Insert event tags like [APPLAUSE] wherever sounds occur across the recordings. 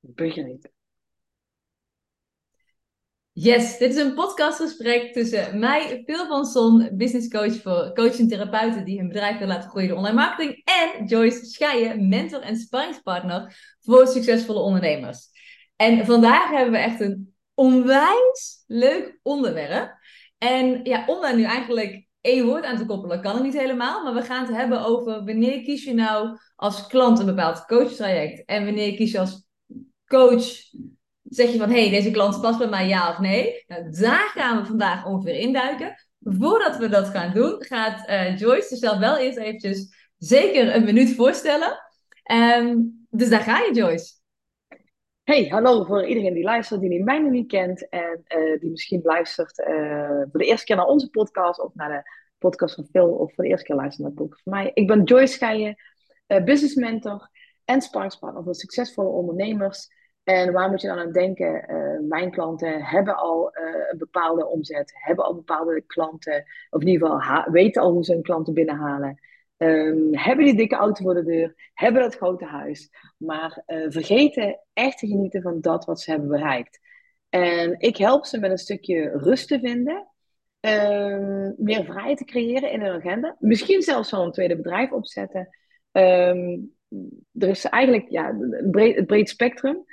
begrepen. Yes, dit is een podcastgesprek tussen mij, Phil van Son, business coach voor coach en therapeuten die hun bedrijf willen laten groeien door online marketing, en Joyce Scheijen, mentor en sparringspartner voor succesvolle ondernemers. En vandaag hebben we echt een onwijs leuk onderwerp. En ja, om daar nu eigenlijk één woord aan te koppelen, kan het niet helemaal. Maar we gaan het hebben over wanneer kies je nou als klant een bepaald coachtraject en wanneer kies je als coach, zeg je van hey, deze klant past bij mij ja of nee. Nou, daar gaan we vandaag ongeveer induiken. Voordat we dat gaan doen, gaat uh, Joyce zichzelf wel eerst eventjes zeker een minuut voorstellen. Um, dus daar ga je, Joyce. Hey, hallo voor iedereen die luistert, die mij nog niet kent en uh, die misschien luistert uh, voor de eerste keer naar onze podcast of naar de podcast van Phil of voor de eerste keer luistert naar de podcast van mij. Ik ben Joyce Scheijen, business mentor en sparringspartner voor succesvolle ondernemers. En waar moet je dan aan denken? mijn klanten hebben al een bepaalde omzet, hebben al bepaalde klanten, of in ieder geval weten al hoe ze hun klanten binnenhalen. Um, hebben die dikke auto voor de deur, hebben dat grote huis, maar uh, vergeten echt te genieten van dat wat ze hebben bereikt. En ik help ze met een stukje rust te vinden, um, meer vrijheid te creëren in hun agenda, misschien zelfs een tweede bedrijf opzetten. Um, er is eigenlijk ja, een breed spectrum.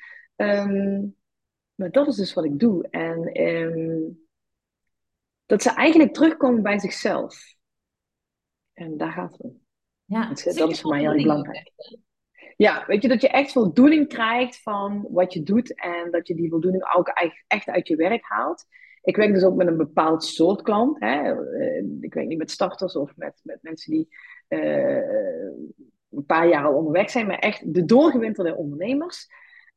Maar dat is dus wat ik doe. En dat ze eigenlijk terugkomen bij zichzelf. En daar gaat het om. Ja, dat, dat is voor mij heel belangrijk. Ja, weet je, dat je echt voldoening krijgt van wat je doet en dat je die voldoening ook echt uit je werk haalt. Ik werk dus ook met een bepaald soort klant. Hè. Eh, ik werk niet met starters of met, met mensen die uh, een paar jaar al onderweg zijn, maar echt de doorgewinterde ondernemers.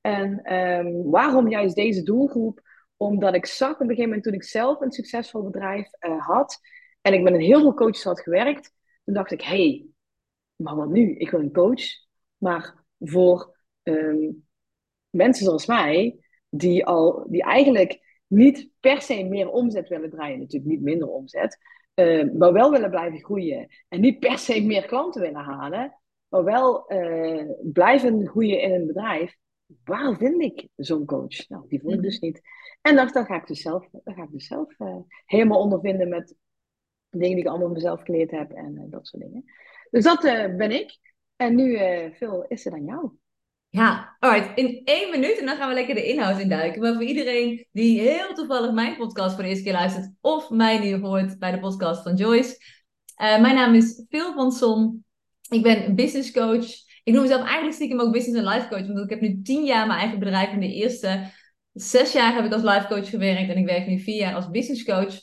En um, waarom juist deze doelgroep? Omdat ik zag op een gegeven moment toen ik zelf een succesvol bedrijf uh, had en ik met een heel veel coaches had gewerkt, toen dacht ik, hey, maar wat nu? Ik wil een coach. Maar voor um, mensen zoals mij, die, al, die eigenlijk niet per se meer omzet willen draaien, natuurlijk niet minder omzet, uh, maar wel willen blijven groeien en niet per se meer klanten willen halen, maar wel uh, blijven groeien in een bedrijf, waar vind ik zo'n coach? Nou, die vond ik dus niet. En dacht, dan ga ik dus zelf, dan ga ik dus zelf uh, helemaal ondervinden met dingen die ik allemaal mezelf geleerd heb en uh, dat soort dingen. Dus dat uh, ben ik. En nu, Phil, is het aan jou. Ja, alright. In één minuut en dan gaan we lekker de inhoud induiken. Maar voor iedereen die heel toevallig mijn podcast voor de eerste keer luistert, of mij nu hoort bij de podcast van Joyce. Mijn naam is Phil van Son. Ik ben business coach. Ik noem mezelf eigenlijk stiekem ook business en life coach. Want ik heb nu tien jaar mijn eigen bedrijf. In de eerste zes jaar heb ik als life coach gewerkt. En ik werk nu vier jaar als business coach.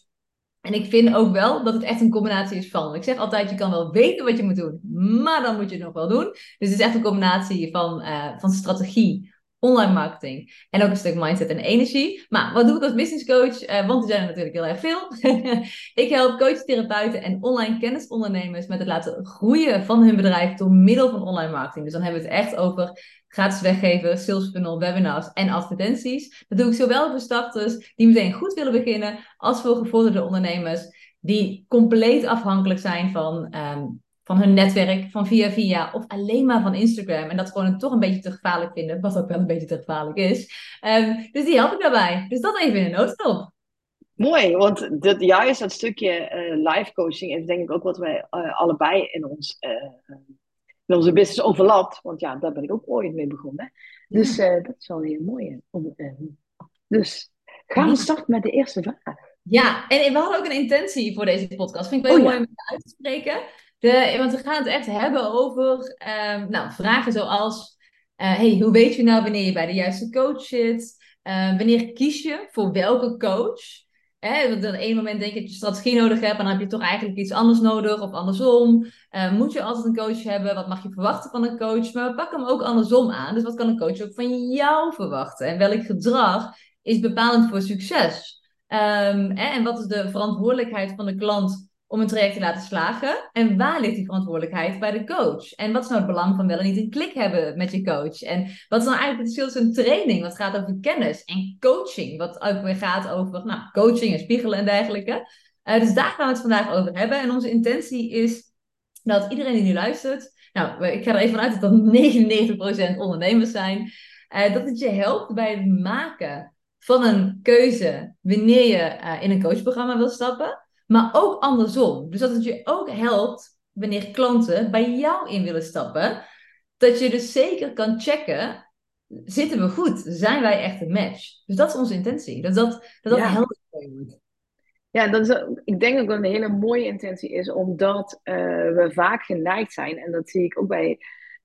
En ik vind ook wel dat het echt een combinatie is van. Ik zeg altijd, je kan wel weten wat je moet doen, maar dan moet je het nog wel doen. Dus het is echt een combinatie van, uh, van strategie, online marketing en ook een stuk mindset en energie. Maar wat doe ik als business coach? Uh, want er zijn er natuurlijk heel erg veel. [LAUGHS] ik help coaches, therapeuten en online kennisondernemers met het laten groeien van hun bedrijf door middel van online marketing. Dus dan hebben we het echt over gratis weggeven, sales funnel, webinars en advertenties. Dat doe ik zowel voor starters die meteen goed willen beginnen, als voor gevorderde ondernemers die compleet afhankelijk zijn van, um, van hun netwerk, van via via of alleen maar van Instagram. En dat gewoon toch een beetje te gevaarlijk vinden, wat ook wel een beetje te gevaarlijk is. Um, dus die help ik daarbij. Dus dat even in een noodstop. Mooi, want dit, juist dat stukje uh, live coaching is denk ik ook wat wij uh, allebei in ons uh, in onze business overlapt. Want ja, daar ben ik ook ooit mee begonnen. Dus dat is wel een hele mooie. Uh, dus gaan we starten met de eerste vraag. Ja, en we hadden ook een intentie voor deze podcast. Vind ik wel oh, mooi om uit te spreken. De, want we gaan het echt hebben over um, nou, vragen zoals... Uh, hey, hoe weet je nou wanneer je bij de juiste coach zit? wanneer kies je voor welke coach? Want op een moment denk je dat je strategie nodig hebt, en dan heb je toch eigenlijk iets anders nodig, of andersom. Uh, moet je altijd een coach hebben? Wat mag je verwachten van een coach? Maar we pakken hem ook andersom aan. Dus wat kan een coach ook van jou verwachten? En welk gedrag is bepalend voor succes? En wat is de verantwoordelijkheid van de klant om een traject te laten slagen? En waar ligt die verantwoordelijkheid bij de coach? En wat is nou het belang van wel en niet een klik hebben met je coach? En wat is nou eigenlijk het verschil tussen training, wat gaat over kennis, en coaching, wat ook weer gaat over nou, coaching en spiegelen en dergelijke? Uh, dus daar gaan we het vandaag over hebben. En onze intentie is dat iedereen die nu luistert, nou, ik ga er even vanuit dat dat 99% ondernemers zijn. Uh, dat het je helpt bij het maken van een keuze wanneer je uh, in een coachprogramma wil stappen. Maar ook andersom. Dus dat het je ook helpt wanneer klanten bij jou in willen stappen. Dat je dus zeker kan checken, zitten we goed? Zijn wij echt een match? Dus dat is onze intentie. Dat dat, dat, dat Ja. helpt. Ja, dat is, ik denk ook dat een hele mooie intentie is, omdat eh, we vaak geneigd zijn, en dat zie ik ook bij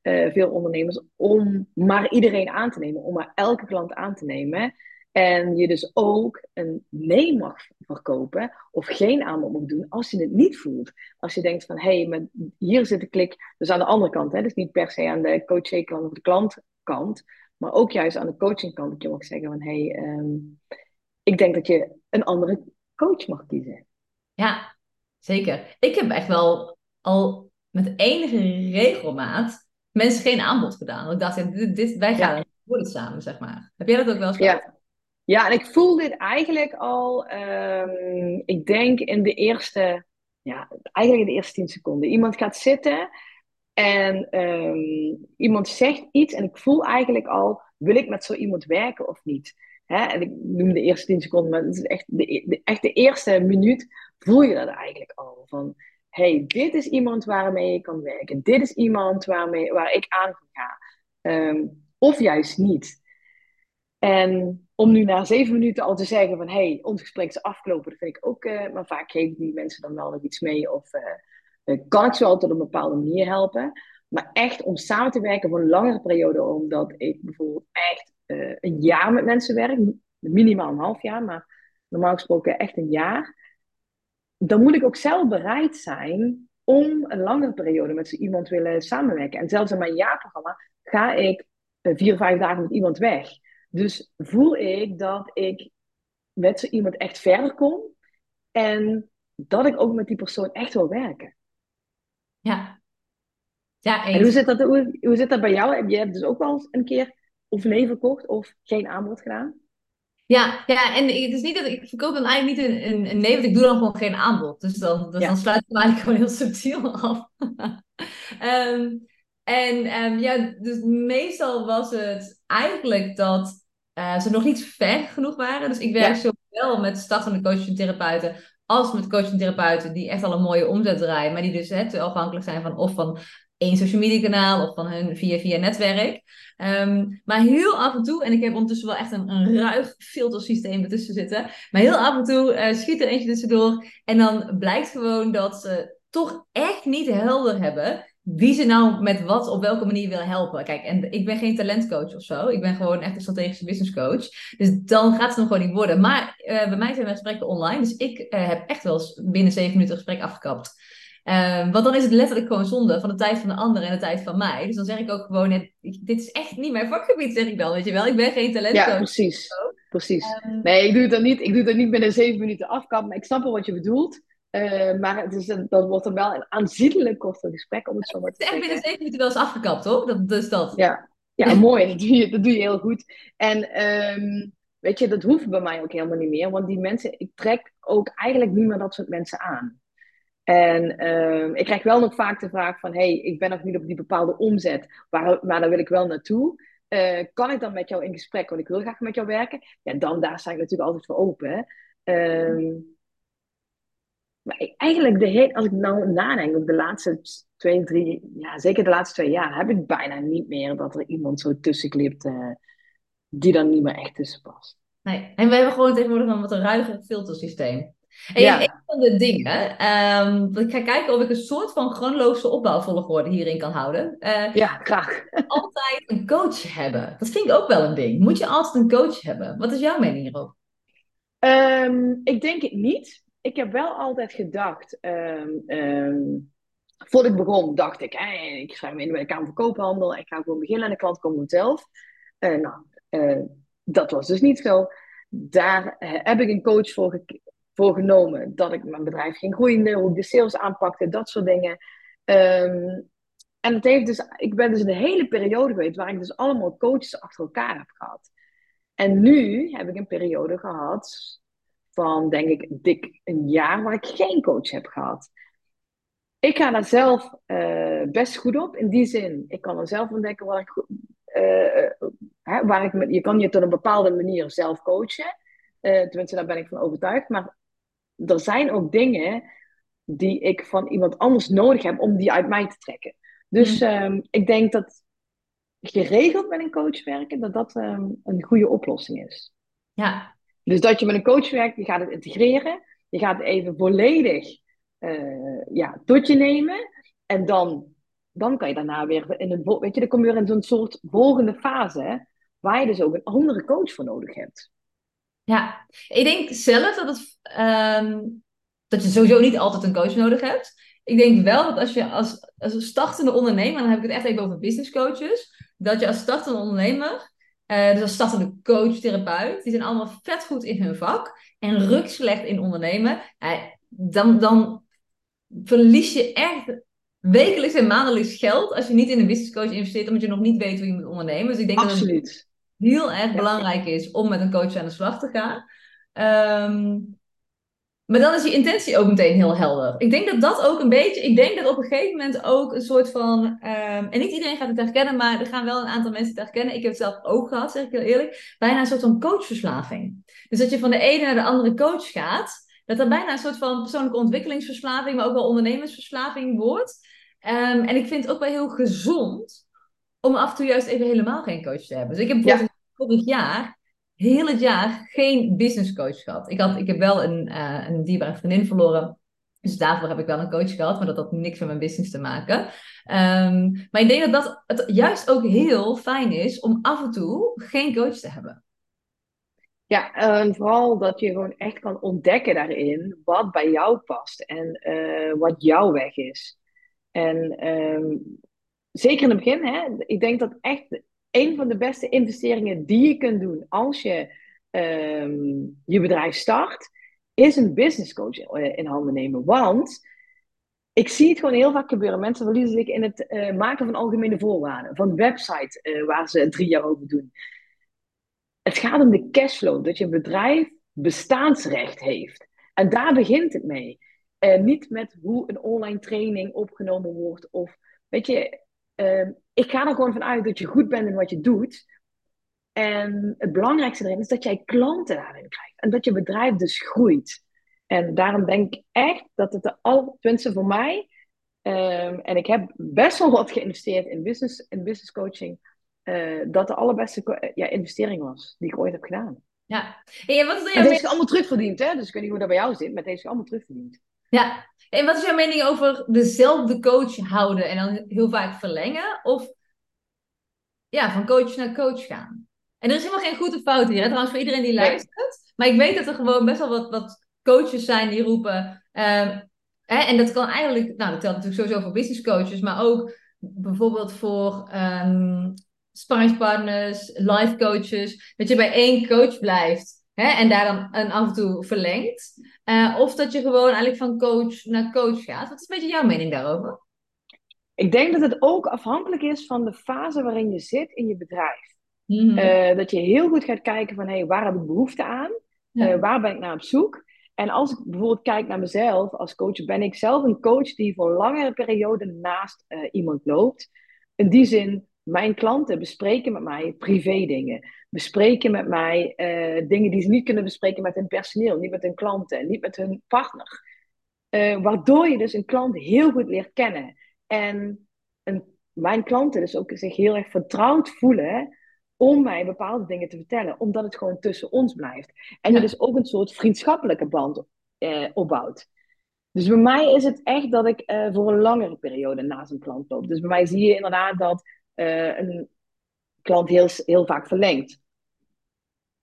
eh, veel ondernemers, om maar iedereen aan te nemen, om maar elke klant aan te nemen. En je dus ook een nee mag verkopen of geen aanbod mag doen als je het niet voelt. Als je denkt van, hé, hey, hier zit de klik, dus aan de andere kant, hè, dus niet per se aan de coaching-kant of de klantkant, maar ook juist aan de coachingkant, dat je mag zeggen van, hé, hey, ehm, ik denk dat je een andere coach mag kiezen. Ja, zeker. Ik heb echt wel al met enige regelmaat mensen geen aanbod gedaan. Want ik dacht, dit, dit- wij gaan Ja. het samen, zeg maar. Heb jij dat ook wel eens gehad? Ja. Ja, en ik voel dit eigenlijk al, ehm, ik denk in de eerste, ja, eigenlijk in de eerste tien seconden. Iemand gaat zitten en ehm, iemand zegt iets en ik voel eigenlijk al, wil ik met zo iemand werken of niet? En ik noem de eerste tien seconden, maar het is echt de, echt de eerste minuut voel je dat eigenlijk al. Van, hey, dit is iemand waarmee ik kan werken. Dit is iemand waarmee, waar ik aan ga. Ehm, of juist niet. En om nu na zeven minuten al te zeggen van, hey, ons gesprek is afgelopen, dat vind ik ook, eh, maar vaak geven die mensen dan wel nog iets mee of eh, eh, kan ik ze wel tot een bepaalde manier helpen. Maar echt om samen te werken voor een langere periode, omdat ik bijvoorbeeld echt een jaar met mensen werk, minimaal een half jaar, maar normaal gesproken echt een jaar, dan moet ik ook zelf bereid zijn om een langere periode met zo iemand willen samenwerken. En zelfs in mijn jaarprogramma ga ik vier, vijf dagen met iemand weg. Dus voel ik dat ik met zo iemand echt verder kom en dat ik ook met die persoon echt wil werken. Ja. Ja, En hoe zit dat, hoe, hoe zit dat bij jou? Heb je dus ook wel eens een keer of nee verkocht of geen aanbod gedaan? Ja, ja, en het is niet dat ik, verkoop dan eigenlijk niet een, een, een nee, want ik doe dan gewoon geen aanbod. Dus dan, dus Ja. dan sluit ik hem eigenlijk gewoon heel subtiel af. [LAUGHS] Ehm, en ehm, ja, dus meestal was het eigenlijk dat eh, ze nog niet ver genoeg waren. Dus ik werk Ja. zowel met startende coaches en therapeuten als met coaches en therapeuten die echt al een mooie omzet draaien, maar die dus hè, te afhankelijk zijn van of van één social media kanaal of van hun via via netwerk. Ehm, maar heel af en toe, en ik heb ondertussen wel echt een, een ruig filtersysteem ertussen zitten, maar heel af en toe eh, schiet er eentje tussendoor en dan blijkt gewoon dat ze toch echt niet helder hebben wie ze nou met wat op welke manier willen helpen. Kijk, en ik ben geen talentcoach of zo. Ik ben gewoon echt een strategische business coach. Dus dan gaat het hem gewoon niet worden. Maar eh, bij mij zijn mijn gesprekken online. Dus ik eh, heb echt wel eens binnen zeven minuten een gesprek afgekapt. Ehm, want dan is het letterlijk gewoon zonde van de tijd van de ander en de tijd van mij. Dus dan zeg ik ook gewoon, net, ik- dit is echt niet mijn vakgebied, zeg ik dan, weet je wel. Ik ben geen Ja, talentcoach. precies. Precies. Ehm, Nee, ik doe het dan niet. Ik doe het niet binnen zeven minuten afkap, maar ik snap wel wat je bedoelt. Eh, maar het is een, dat wordt dan wel een aanzienlijk korter gesprek, om het zo maar het te is echt binnen zeggen. zeven minuten wel eens afgekapt, hoor. Dat, dus dat. Ja, ja [LAUGHS] mooi. Dat doe, je, dat doe je heel goed. En ehm, weet je, dat hoeft bij mij ook helemaal niet meer, want die mensen, ik trek ook eigenlijk niet meer dat soort mensen aan. En ehm, ik krijg wel nog vaak de vraag van, hey, ik ben nog niet op die bepaalde omzet, maar, maar daar wil ik wel naartoe. Eh, kan ik dan met jou in gesprek, want ik wil graag met jou werken? Ja, dan daar sta ik natuurlijk altijd voor open. hè. Ehm, maar eigenlijk, de hele, als ik nou nadenk, op de laatste twee, drie, ja, zeker de laatste twee jaar, heb ik bijna niet meer dat er iemand zo tussenklipt eh, die dan niet meer echt tussen past. Nee. En we hebben gewoon tegenwoordig een wat een ruiger filtersysteem. En Ja. een van de dingen, ehm, ik ga kijken of ik een soort van chronologische opbouwvolgorde hierin kan houden. Eh, Ja, graag. [LAUGHS] altijd een coach hebben. Dat vind ik ook wel een ding. Moet je altijd een coach hebben? Wat is jouw mening hierop? Ehm, ik denk het niet. Ik heb wel altijd gedacht, ehm, ehm, voordat ik begon, dacht ik, ik schrijf me in bij de Kamer van Koophandel, ik ga gewoon beginnen en de klant komt vanzelf. Eh, nou, eh, dat was dus niet zo. Daar eh, heb ik een coach voor genomen, dat ik mijn bedrijf ging groeien, hoe ik de sales aanpakte, dat soort dingen. Ehm, en het heeft dus, ik ben dus een hele periode geweest waar ik dus allemaal coaches achter elkaar heb gehad. En nu heb ik een periode gehad van, denk ik, dik een jaar waar ik geen coach heb gehad. Ik ga daar zelf eh, best goed op. In die zin, ik kan er zelf ontdekken wat ik, goed- eh, hè, waar ik je kan je tot een bepaalde manier zelf coachen. Uh, tenminste, daar ben ik van overtuigd. Maar er zijn ook dingen die ik van iemand anders nodig heb om die uit mij te trekken. Dus um, ik denk dat geregeld met een coach werken, dat dat um, een goede oplossing is. Ja. Dus dat je met een coach werkt, je gaat het integreren. Je gaat het even volledig uh, ja, tot je nemen. En dan, dan kan je daarna weer in een, weet je, dan kom je weer in zo'n soort volgende fase, waar je dus ook een andere coach voor nodig hebt. Ja, ik denk zelf dat, het, um, dat je sowieso niet altijd een coach nodig hebt. Ik denk wel dat als je als, als startende ondernemer, dan heb ik het echt even over business coaches, dat je als startende ondernemer, uh, dus als startende coach, therapeut, die zijn allemaal vet goed in hun vak en ruk slecht in ondernemen, uh, dan, dan verlies je echt wekelijks en maandelijks geld als je niet in een business coach investeert, omdat je nog niet weet hoe je moet ondernemen. Dus ik denk Absoluut. dat het heel erg belangrijk is om met een coach aan de slag te gaan. Um, maar dan is je intentie ook meteen heel helder. Ik denk dat dat ook een beetje. Ik denk dat op een gegeven moment ook een soort van. Um, en niet iedereen gaat het herkennen, maar er gaan wel een aantal mensen het herkennen. Ik heb het zelf ook gehad, zeg ik heel eerlijk. Bijna een soort van coachverslaving. Dus dat je van de ene naar de andere coach gaat. Dat er bijna een soort van persoonlijke ontwikkelingsverslaving, maar ook wel ondernemersverslaving wordt. Um, en ik vind het ook wel heel gezond om af en toe juist even helemaal geen coach te hebben. Dus ik heb bijvoorbeeld ja. vorig jaar heel het jaar geen business coach gehad. Ik, had, ik heb wel een, uh, een dierbare vriendin verloren. Dus daarvoor heb ik wel een coach gehad, maar dat had niks met mijn business te maken. Um, maar ik denk dat, dat het juist ook heel fijn is om af en toe geen coach te hebben. Ja, en vooral dat je gewoon echt kan ontdekken daarin wat bij jou past en uh, wat jouw weg is. En um, zeker in het begin, hè, ik denk dat echt een van de beste investeringen die je kunt doen als je um, je bedrijf start, is een business coach in handen nemen. Want ik zie het gewoon heel vaak gebeuren. Mensen verliezen zich in het uh, maken van algemene voorwaarden, van websites uh, waar ze drie jaar over doen. Het gaat om de cashflow, dat je bedrijf bestaansrecht heeft. En daar begint het mee. Uh, niet met hoe een online training opgenomen wordt. Of weet je, uh, ik ga er gewoon vanuit dat je goed bent in wat je doet. En het belangrijkste erin is dat jij klanten daarin krijgt. En dat je bedrijf dus groeit. En daarom denk ik echt dat het de al, tenminste voor mij, um, en ik heb best wel wat geïnvesteerd in business, in business coaching, uh, dat de allerbeste ja, investering was die ik ooit heb gedaan. Ja, en wat is en deze is allemaal terugverdiend, hè? Dus ik weet niet hoe dat bij jou zit, maar deze is allemaal terugverdiend. Ja, en wat is jouw mening over dezelfde coach houden en dan heel vaak verlengen? Of ja, van coach naar coach gaan? En er is helemaal geen goede fout hier, hè? trouwens, voor iedereen die luistert. Maar ik weet dat er gewoon best wel wat, wat coaches zijn die roepen. Um, hè, en dat kan eigenlijk, nou, dat telt natuurlijk sowieso voor business coaches, maar ook bijvoorbeeld voor um, sparringspartners, life coaches. Dat je bij één coach blijft. Hè, en daar dan een af en toe verlengt. Uh, of dat je gewoon eigenlijk van coach naar coach gaat. Wat is een beetje jouw mening daarover? Ik denk dat het ook afhankelijk is van de fase waarin je zit in je bedrijf. Mm-hmm. Uh, dat je heel goed gaat kijken van, hey, waar heb ik behoefte aan? Ja. Uh, waar ben ik naar op zoek? En als ik bijvoorbeeld kijk naar mezelf als coach, ben ik zelf een coach die voor langere periode naast iemand loopt. In die zin, mijn klanten bespreken met mij privé dingen bespreken met mij uh, dingen die ze niet kunnen bespreken met hun personeel, niet met hun klanten, niet met hun partner. Uh, waardoor je dus een klant heel goed leert kennen. En een, mijn klanten dus ook zich heel erg vertrouwd voelen om mij bepaalde dingen te vertellen, omdat het gewoon tussen ons blijft. En je dus ook een soort vriendschappelijke band uh, opbouwt. Dus bij mij is het echt dat ik voor een langere periode naast een klant loop. Dus bij mij zie je inderdaad dat een klant heel, heel vaak verlengt.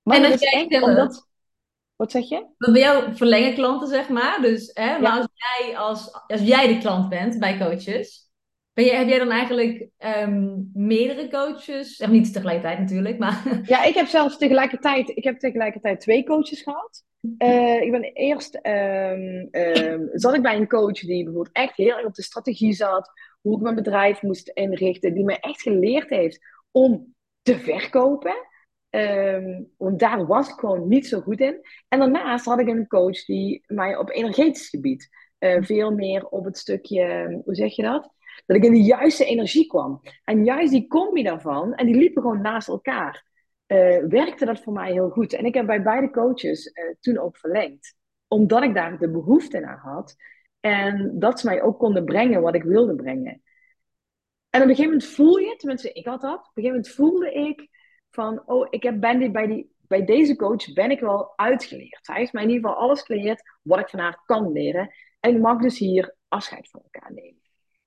Maar en dat, is echt omdat... Wat zeg je? Dat bij jou verlengen klanten, zeg maar. Dus hè, maar ja. als, jij als, als jij de klant bent bij coaches, ben je, heb jij dan eigenlijk um, meerdere coaches? Zeg niet tegelijkertijd natuurlijk, maar... [LAUGHS] Ja, ik heb zelfs tegelijkertijd, ik heb tegelijkertijd twee coaches gehad. Uh, ik ben eerst, um, um, zat ik bij een coach die bijvoorbeeld echt heel erg op de strategie zat, hoe ik mijn bedrijf moest inrichten, die mij echt geleerd heeft om te verkopen. Um, want daar was ik gewoon niet zo goed in. En daarnaast had ik een coach die mij op energetisch gebied uh, veel meer op het stukje, hoe zeg je dat? Dat ik in de juiste energie kwam. En juist die combi daarvan, en die liepen gewoon naast elkaar, uh, werkte dat voor mij heel goed. En ik heb bij beide coaches uh, toen ook verlengd. Omdat ik daar de behoefte naar had. En dat ze mij ook konden brengen wat ik wilde brengen. En op een gegeven moment voel je, tenminste ik had dat, op een gegeven moment voelde ik van, oh, ik heb, ben bij, die, bij deze coach ben ik wel uitgeleerd. Hij heeft mij in ieder geval alles geleerd wat ik van haar kan leren. En ik mag dus hier afscheid van elkaar nemen.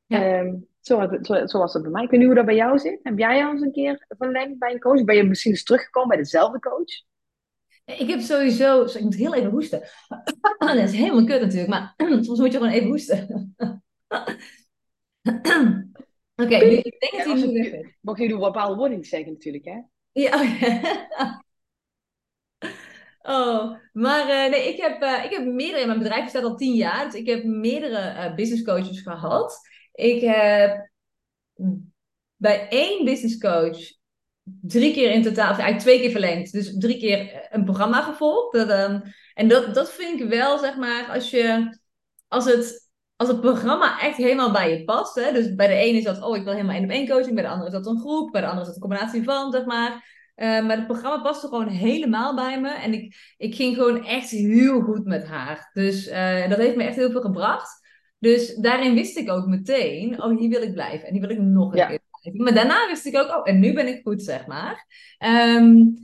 Ja. Um, zo, zo, zo, was het bij mij. Ik weet niet hoe dat bij jou zit. Heb jij al eens een keer verlengd bij een coach? Ben je misschien eens teruggekomen bij dezelfde coach? Ik heb sowieso... Ik moet heel even hoesten. [CLEARS THROAT] dat is helemaal kut natuurlijk. Maar [CLEARS THROAT] soms moet je gewoon even hoesten. [CLEARS THROAT] Oké, okay, ik denk dat hij nu Mag je een bepaalde woorden zeggen natuurlijk, hè? Ja, [LAUGHS] Oh, maar uh, nee, ik heb, uh, ik heb meerdere, mijn bedrijf bestaat al tien jaar, dus ik heb meerdere uh, business coaches gehad. Ik heb bij één business coach drie keer in totaal, of eigenlijk twee keer verlengd, dus drie keer een programma gevolgd. Dat, um, en dat, dat vind ik wel, zeg maar, als je, als het als het programma echt helemaal bij je past. Hè? Dus bij de ene is dat, oh, ik wil helemaal één op één coaching. Bij de andere is dat een groep. Bij de andere is dat een combinatie van, zeg maar. Uh, maar het programma paste gewoon helemaal bij me. En ik, ik ging gewoon echt heel goed met haar. Dus uh, dat heeft me echt heel veel gebracht. Dus daarin wist ik ook meteen, oh, hier wil ik blijven. En hier wil ik nog een ja. keer. Maar daarna wist ik ook, oh, en nu ben ik goed, zeg maar. Um,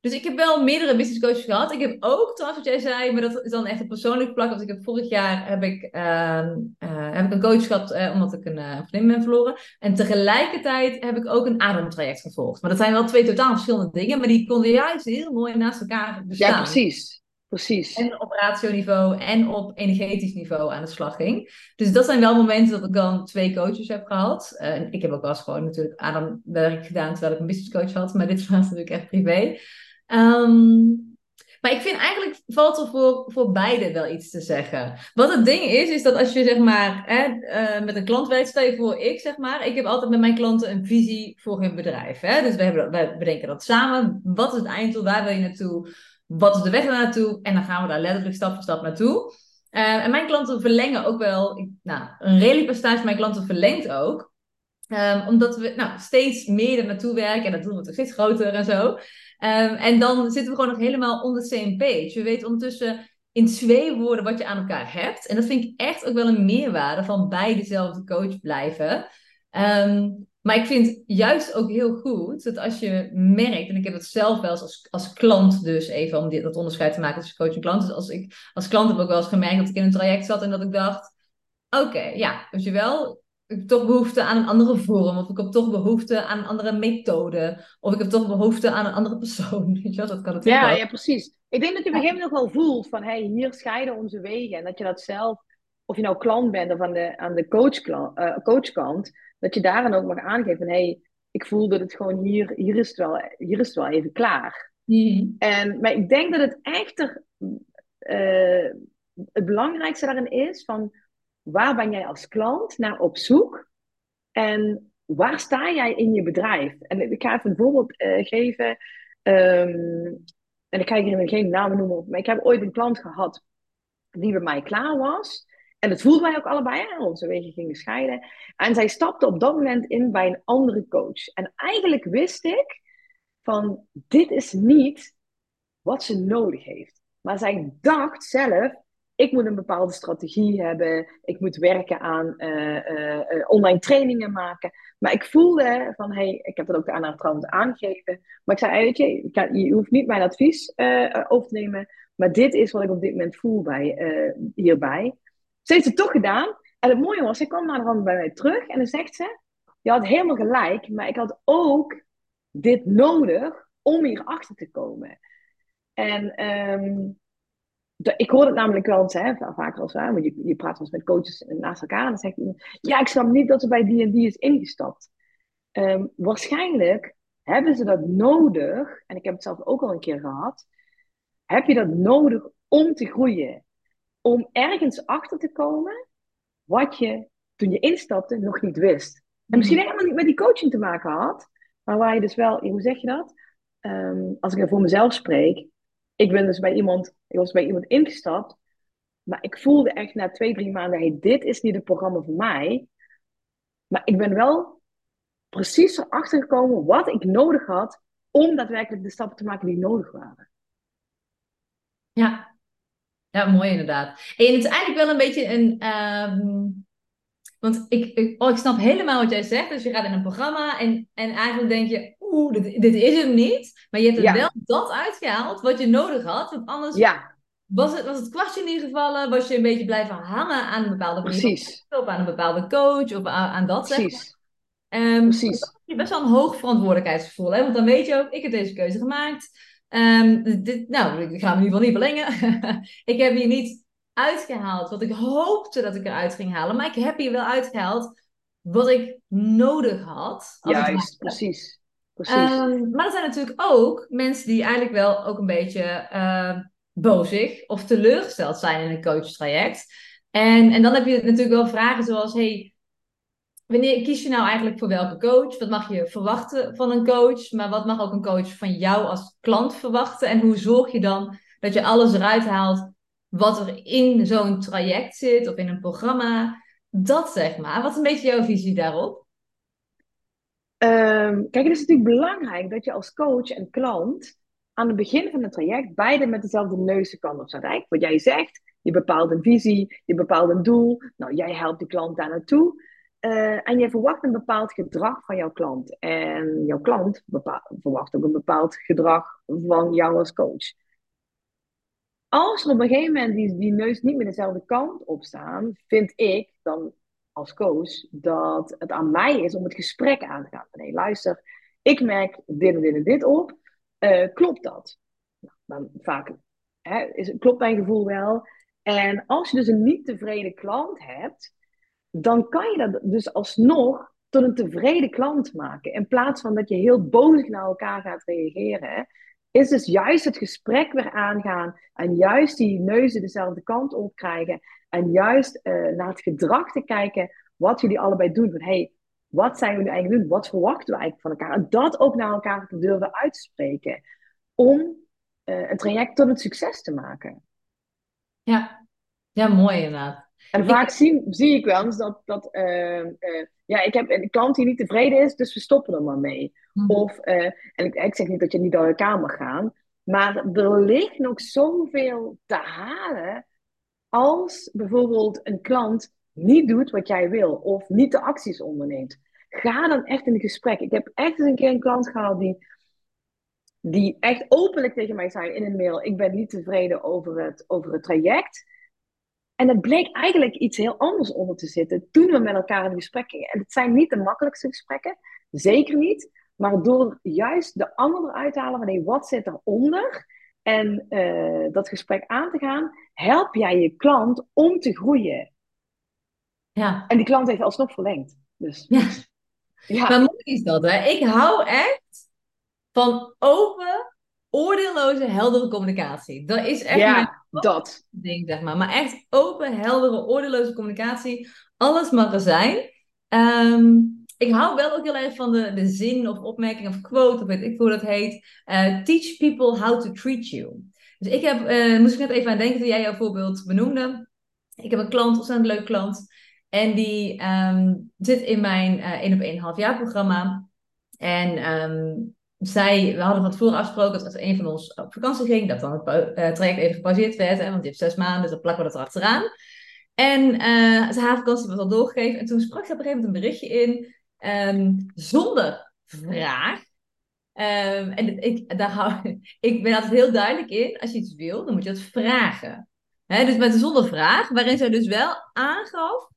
dus ik heb wel meerdere business coaches gehad. Ik heb ook, trouwens wat jij zei, maar dat is dan echt een persoonlijk plak. Want ik heb vorig jaar heb ik, uh, uh, heb ik een coach gehad uh, omdat ik een uh, vriendin ben verloren. En tegelijkertijd heb ik ook een ademtraject gevolgd. Maar dat zijn wel twee totaal verschillende dingen. Maar die konden juist heel mooi naast elkaar bestaan. Ja, precies. Precies. En op ratio-niveau en op energetisch niveau aan de slag ging. Dus dat zijn wel momenten dat ik dan twee coaches heb gehad. Uh, ik heb ook wel eens gewoon natuurlijk ademwerk gedaan terwijl ik een business coach had. Maar dit [LAUGHS] was natuurlijk echt privé. Um, maar ik vind eigenlijk valt er voor, voor beide wel iets te zeggen. Wat het ding is, is dat als je zeg maar hè, uh, met een klant werkt, stel je voor ik zeg maar, ik heb altijd met mijn klanten een visie voor hun bedrijf. Hè? Dus we, hebben, we bedenken dat samen. Wat is het einddoel? Waar wil je naartoe? Wat is de weg naartoe? En dan gaan we daar letterlijk stap voor stap naartoe. Uh, en mijn klanten verlengen ook wel, nou, een redelijk percentage van mijn klanten verlengt ook. Um, omdat we nou, steeds meer er naartoe werken en dat doen we toch steeds groter en zo. Um, en dan zitten we gewoon nog helemaal on the same page. We weten ondertussen in twee woorden wat je aan elkaar hebt. En dat vind ik echt ook wel een meerwaarde van bij dezelfde coach blijven. Um, maar ik vind juist ook heel goed dat als je merkt, en ik heb het zelf wel eens als, als klant dus, even om dit, dat onderscheid te maken tussen coach en klant. Dus als, ik, als klant heb ik ook wel eens gemerkt dat ik in een traject zat en dat ik dacht, oké, ja, weet je wel, ik heb toch behoefte aan een andere vorm. Of ik heb toch behoefte aan een andere methode. Of ik heb toch behoefte aan een andere persoon. [LAUGHS] Weet je, dat kan het ja, ja, precies. Ik denk dat je op een gegeven moment nog wel voelt van... Hey, hier scheiden onze wegen. En dat je dat zelf... Of je nou klant bent of aan de, aan de coach, uh, coachkant... Dat je daarin ook mag aangeven van... Hey, ik voel dat het gewoon hier... Hier is het wel, hier is het wel even klaar. Mm. En, maar ik denk dat het echter... Uh, het belangrijkste daarin is van waar ben jij als klant naar op zoek? En waar sta jij in je bedrijf? En ik ga even een voorbeeld uh, geven. Um, en ik ga hier geen namen noemen, maar ik heb ooit een klant gehad die bij mij klaar was. En dat voelden wij ook allebei, hè? onze wegen gingen scheiden. En zij stapte op dat moment in bij een andere coach. En eigenlijk wist ik van, dit is niet wat ze nodig heeft. Maar zij dacht zelf, ik moet een bepaalde strategie hebben. Ik moet werken aan uh, online trainingen maken. Maar ik voelde van, hey, ik heb dat ook aan haar trouwens aangegeven. Maar ik zei, weet je, je hoeft niet mijn advies over te nemen. Maar dit is wat ik op dit moment voel bij, hierbij. Ze heeft het toch gedaan. En het mooie was, ze kwam naar de hand bij mij terug. En dan zegt ze, je had helemaal gelijk. Maar ik had ook dit nodig om hier achter te komen. En... Um, ik hoor het namelijk wel eens, hè, vaker als want je, je praat wel eens met coaches naast elkaar en dan zegt iemand, ja, ik snap niet dat ze bij die en die is ingestapt. Ehm, waarschijnlijk hebben ze dat nodig, en ik heb het zelf ook al een keer gehad, heb je dat nodig om te groeien. Om ergens achter te komen wat je toen je instapte nog niet wist. En misschien helemaal niet met die coaching te maken had, maar waar je dus wel, hoe zeg je dat? Ehm, als ik er voor mezelf spreek, ik ben dus bij iemand, ik was bij iemand ingestapt. Maar ik voelde echt na twee, drie maanden, hey, dit is niet het programma voor mij. Maar ik ben wel precies erachter gekomen wat ik nodig had om daadwerkelijk de stappen te maken die nodig waren. Ja, ja mooi inderdaad. En het is eigenlijk wel een beetje een. ehm, want ik, ik, oh, ik snap helemaal wat jij zegt. Dus je gaat in een programma en, en eigenlijk denk je, oeh, dit, dit is hem niet. Maar je hebt er Ja. wel dat uitgehaald wat je nodig had. Want anders Ja, was het, was het kwartje niet gevallen. Was je een beetje blijven hangen aan een bepaalde precies. Of aan een bepaalde coach. Of aan, aan dat zeg maar. Precies. Ehm, Precies. heb je best wel een hoog verantwoordelijkheidsgevoel. Hè? Want dan weet je ook, ik heb deze keuze gemaakt. Ehm, dit, nou, ik ga hem in ieder geval niet verlengen. [LAUGHS] ik heb hier niet uitgehaald wat ik hoopte dat ik eruit ging halen. Maar ik heb hier wel uitgehaald wat ik nodig had. Juist, precies. Precies. Ehm, maar er zijn natuurlijk ook mensen die eigenlijk wel ook een beetje uh, bozig of teleurgesteld zijn in een coachtraject. En, en dan heb je natuurlijk wel vragen zoals: hey, wanneer kies je nou eigenlijk voor welke coach? Wat mag je verwachten van een coach? Maar wat mag ook een coach van jou als klant verwachten? En hoe zorg je dan dat je alles eruit haalt wat er in zo'n traject zit of in een programma? Dat zeg maar. Wat is een beetje jouw visie daarop? Um, kijk, het is natuurlijk belangrijk dat je als coach en klant aan het begin van het traject beide met dezelfde neuzenkant op staat. Eigenlijk wat jij zegt, je bepaalt een visie, je bepaalt een doel. Nou, jij helpt de klant daar naartoe. Uh, en je verwacht een bepaald gedrag van jouw klant. En jouw klant verwacht ook een bepaald gedrag van jou als coach. Als er op een gegeven moment die, neus niet meer dezelfde kant op staan, vind ik dan als coach dat het aan mij is om het gesprek aan te gaan. Nee, luister, ik merk dit en dit en dit op. Uh, klopt dat? Nou, dan vaak hè, is, klopt mijn gevoel wel. En als je dus een niet tevreden klant hebt, dan kan je dat dus alsnog tot een tevreden klant maken. In plaats van dat je heel boos naar elkaar gaat reageren, is dus juist het gesprek weer aangaan en juist die neuzen dezelfde kant op krijgen en juist uh, naar het gedrag te kijken wat jullie allebei doen. Van hey, wat zijn we nu eigenlijk doen? Wat verwachten we eigenlijk van elkaar? En dat ook naar elkaar te durven uitspreken om uh, een traject tot een succes te maken. Ja, ja mooi inderdaad. En vaak zie, zie ik wel eens dat, dat uh, uh, ja, ik heb een klant die niet tevreden is, dus we stoppen er maar mee. Mhm. Of, uh, en ik, ik, zeg niet dat je niet door elkaar mag gaan, maar er ligt nog zoveel te halen als bijvoorbeeld een klant niet doet wat jij wil of niet de acties onderneemt. Ga dan echt in een gesprek. Ik heb echt eens een keer een klant gehad die, die echt openlijk tegen mij zei in een mail: Ik ben niet tevreden over het, over het traject. En het bleek eigenlijk iets heel anders onder te zitten toen we met elkaar in gesprek gingen. En het zijn niet de makkelijkste gesprekken, zeker niet. Maar door juist de ander eruit te halen van hey, wat zit eronder en uh, dat gesprek aan te gaan, help jij je klant om te groeien. Ja. En die klant heeft alsnog verlengd. Dus, Ja. ja. Maar mooi is dat, hè? Ik hou echt van open, oordeelloze, heldere communicatie. Dat is echt Ja, mijn dat. ding, zeg maar. Maar echt open, heldere, oordeelloze communicatie. Alles mag er zijn. Ehm, ik hou wel ook heel erg van de, de zin of opmerking of quote, of weet ik hoe dat heet. Eh, teach people how to treat you. Dus ik heb, eh, moest ik net even aan denken toen jij jouw voorbeeld benoemde. Ik heb een klant, ontzettend leuk klant. En die ehm, zit in mijn uh, 1 op 1 half jaar programma. En ehm, zij, we hadden van tevoren afgesproken dat als een van ons op vakantie ging, dat dan het uh, traject even gepauzeerd werd. Hè, want die heeft zes maanden, dus dan plakken we dat erachteraan. En uh, haar vakantie was al doorgegeven. En toen sprak ze op een gegeven moment een berichtje in, um, zonder vraag. Um, en ik, daar hou, [LAUGHS] ik ben altijd heel duidelijk in, als je iets wil, dan moet je het vragen. Hè, dus met zonder vraag, waarin zij dus wel aangaf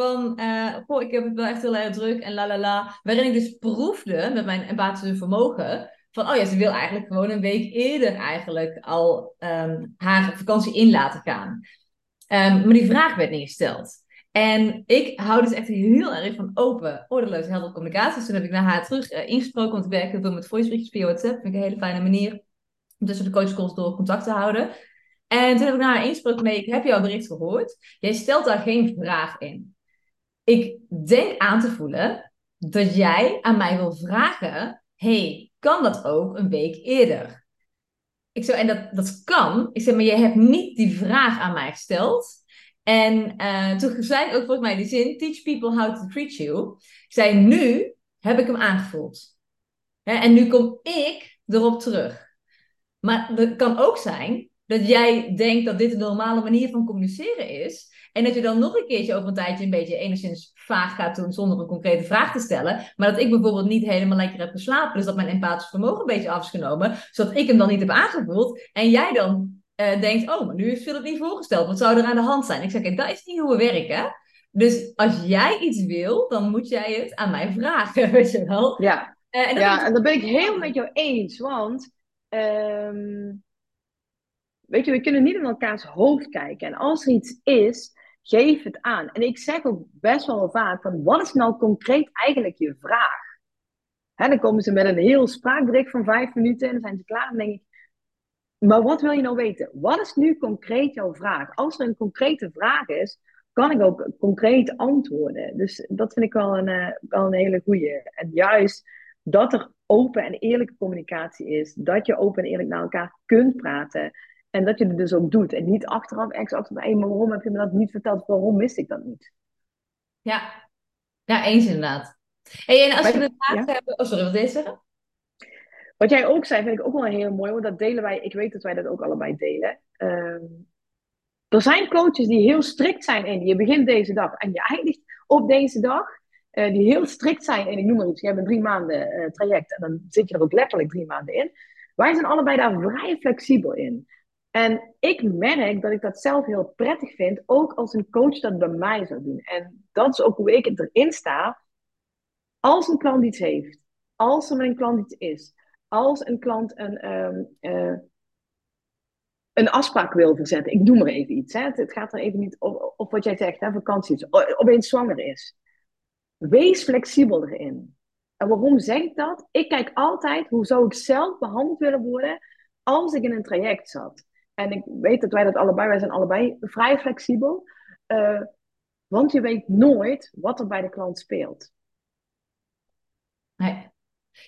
van, goh, ik heb het wel echt heel erg druk en la la la. Waarin ik dus proefde met mijn empathische vermogen. Van, oh ja, ze wil eigenlijk gewoon een week eerder eigenlijk al um, haar vakantie in laten gaan. Um, maar die vraag werd niet gesteld. En ik hou dus echt heel erg van open, ordeloos, heldere communicatie. Dus toen heb ik naar haar terug uh, ingesproken, want ik werk heel met voiceberichtjes via WhatsApp. Vind ik een hele fijne manier om tussen de coachcalls door contact te houden. En toen heb ik naar haar ingesproken, nee, ik heb jouw bericht gehoord. Jij stelt daar geen vraag in ik denk aan te voelen dat jij aan mij wil vragen: hey, kan dat ook een week eerder? Ik zo, en dat, dat kan. Ik zeg, maar je hebt niet die vraag aan mij gesteld. En uh, toen zei ik ook volgens mij die zin, teach people how to treat you. Ik zei, nu heb ik hem aangevoeld. Hè, en nu kom ik erop terug. Maar het kan ook zijn dat jij denkt dat dit een normale manier van communiceren is. En dat je dan nog een keertje over een tijdje een beetje enigszins vaag gaat doen zonder een concrete vraag te stellen. Maar dat ik bijvoorbeeld niet helemaal lekker heb geslapen. Dus dat mijn empathisch vermogen een beetje af is genomen. Zodat ik hem dan niet heb aangevoeld. En jij dan uh, denkt, oh, maar nu is het niet voorgesteld. Wat zou er aan de hand zijn? Ik zeg, dat is niet hoe we werken. Dus als jij iets wil, dan moet jij het aan mij vragen, [LAUGHS] weet je wel? Ja, uh, en, ja, en dat ben ik heel met jou eens. Want um, weet je, we kunnen niet in elkaars hoofd kijken. En als er iets is, geef het aan. En ik zeg ook best wel vaak van, wat is nou concreet eigenlijk je vraag? Hè, dan komen ze met een heel spraakbericht van vijf minuten en dan zijn ze klaar. En denk ik, maar wat wil je nou weten? Wat is nu concreet jouw vraag? Als er een concrete vraag is, kan ik ook concreet antwoorden. Dus dat vind ik wel een, uh, wel een hele goede. En juist dat er open en eerlijke communicatie is. Dat je open en eerlijk naar elkaar kunt praten. En dat je het dus ook doet. En niet achteraf, ex achteraf, maar waarom heb je me dat niet verteld? Waarom wist ik dat niet? Ja, ja eens inderdaad. Hey, en als we het ja? hebben... Oh, sorry, wat deed je zeggen? Wat jij ook zei, vind ik ook wel heel mooi. Want dat delen wij, ik weet dat wij dat ook allebei delen. Uh, er zijn coaches die heel strikt zijn in. Je begint deze dag en je eindigt op deze dag. Uh, die heel strikt zijn en ik noem maar iets. Je hebt een drie maanden uh, traject en dan zit je er ook letterlijk drie maanden in. Wij zijn allebei daar vrij flexibel in. En ik merk dat ik dat zelf heel prettig vind, ook als een coach dat bij mij zou doen. En dat is ook hoe ik erin sta. Als een klant iets heeft, als er een klant iets is, als een klant een, um, een afspraak wil verzetten, ik noem maar even iets, hè, het, gaat er even niet op, op wat jij zegt, hè, vakanties, opeens zwanger is. Wees flexibel erin. En waarom zeg ik dat? Ik kijk altijd hoe zou ik zelf behandeld willen worden als ik in een traject zat. En ik weet dat wij dat allebei, wij zijn allebei vrij flexibel. Uh, want je weet nooit wat er bij de klant speelt. Nee.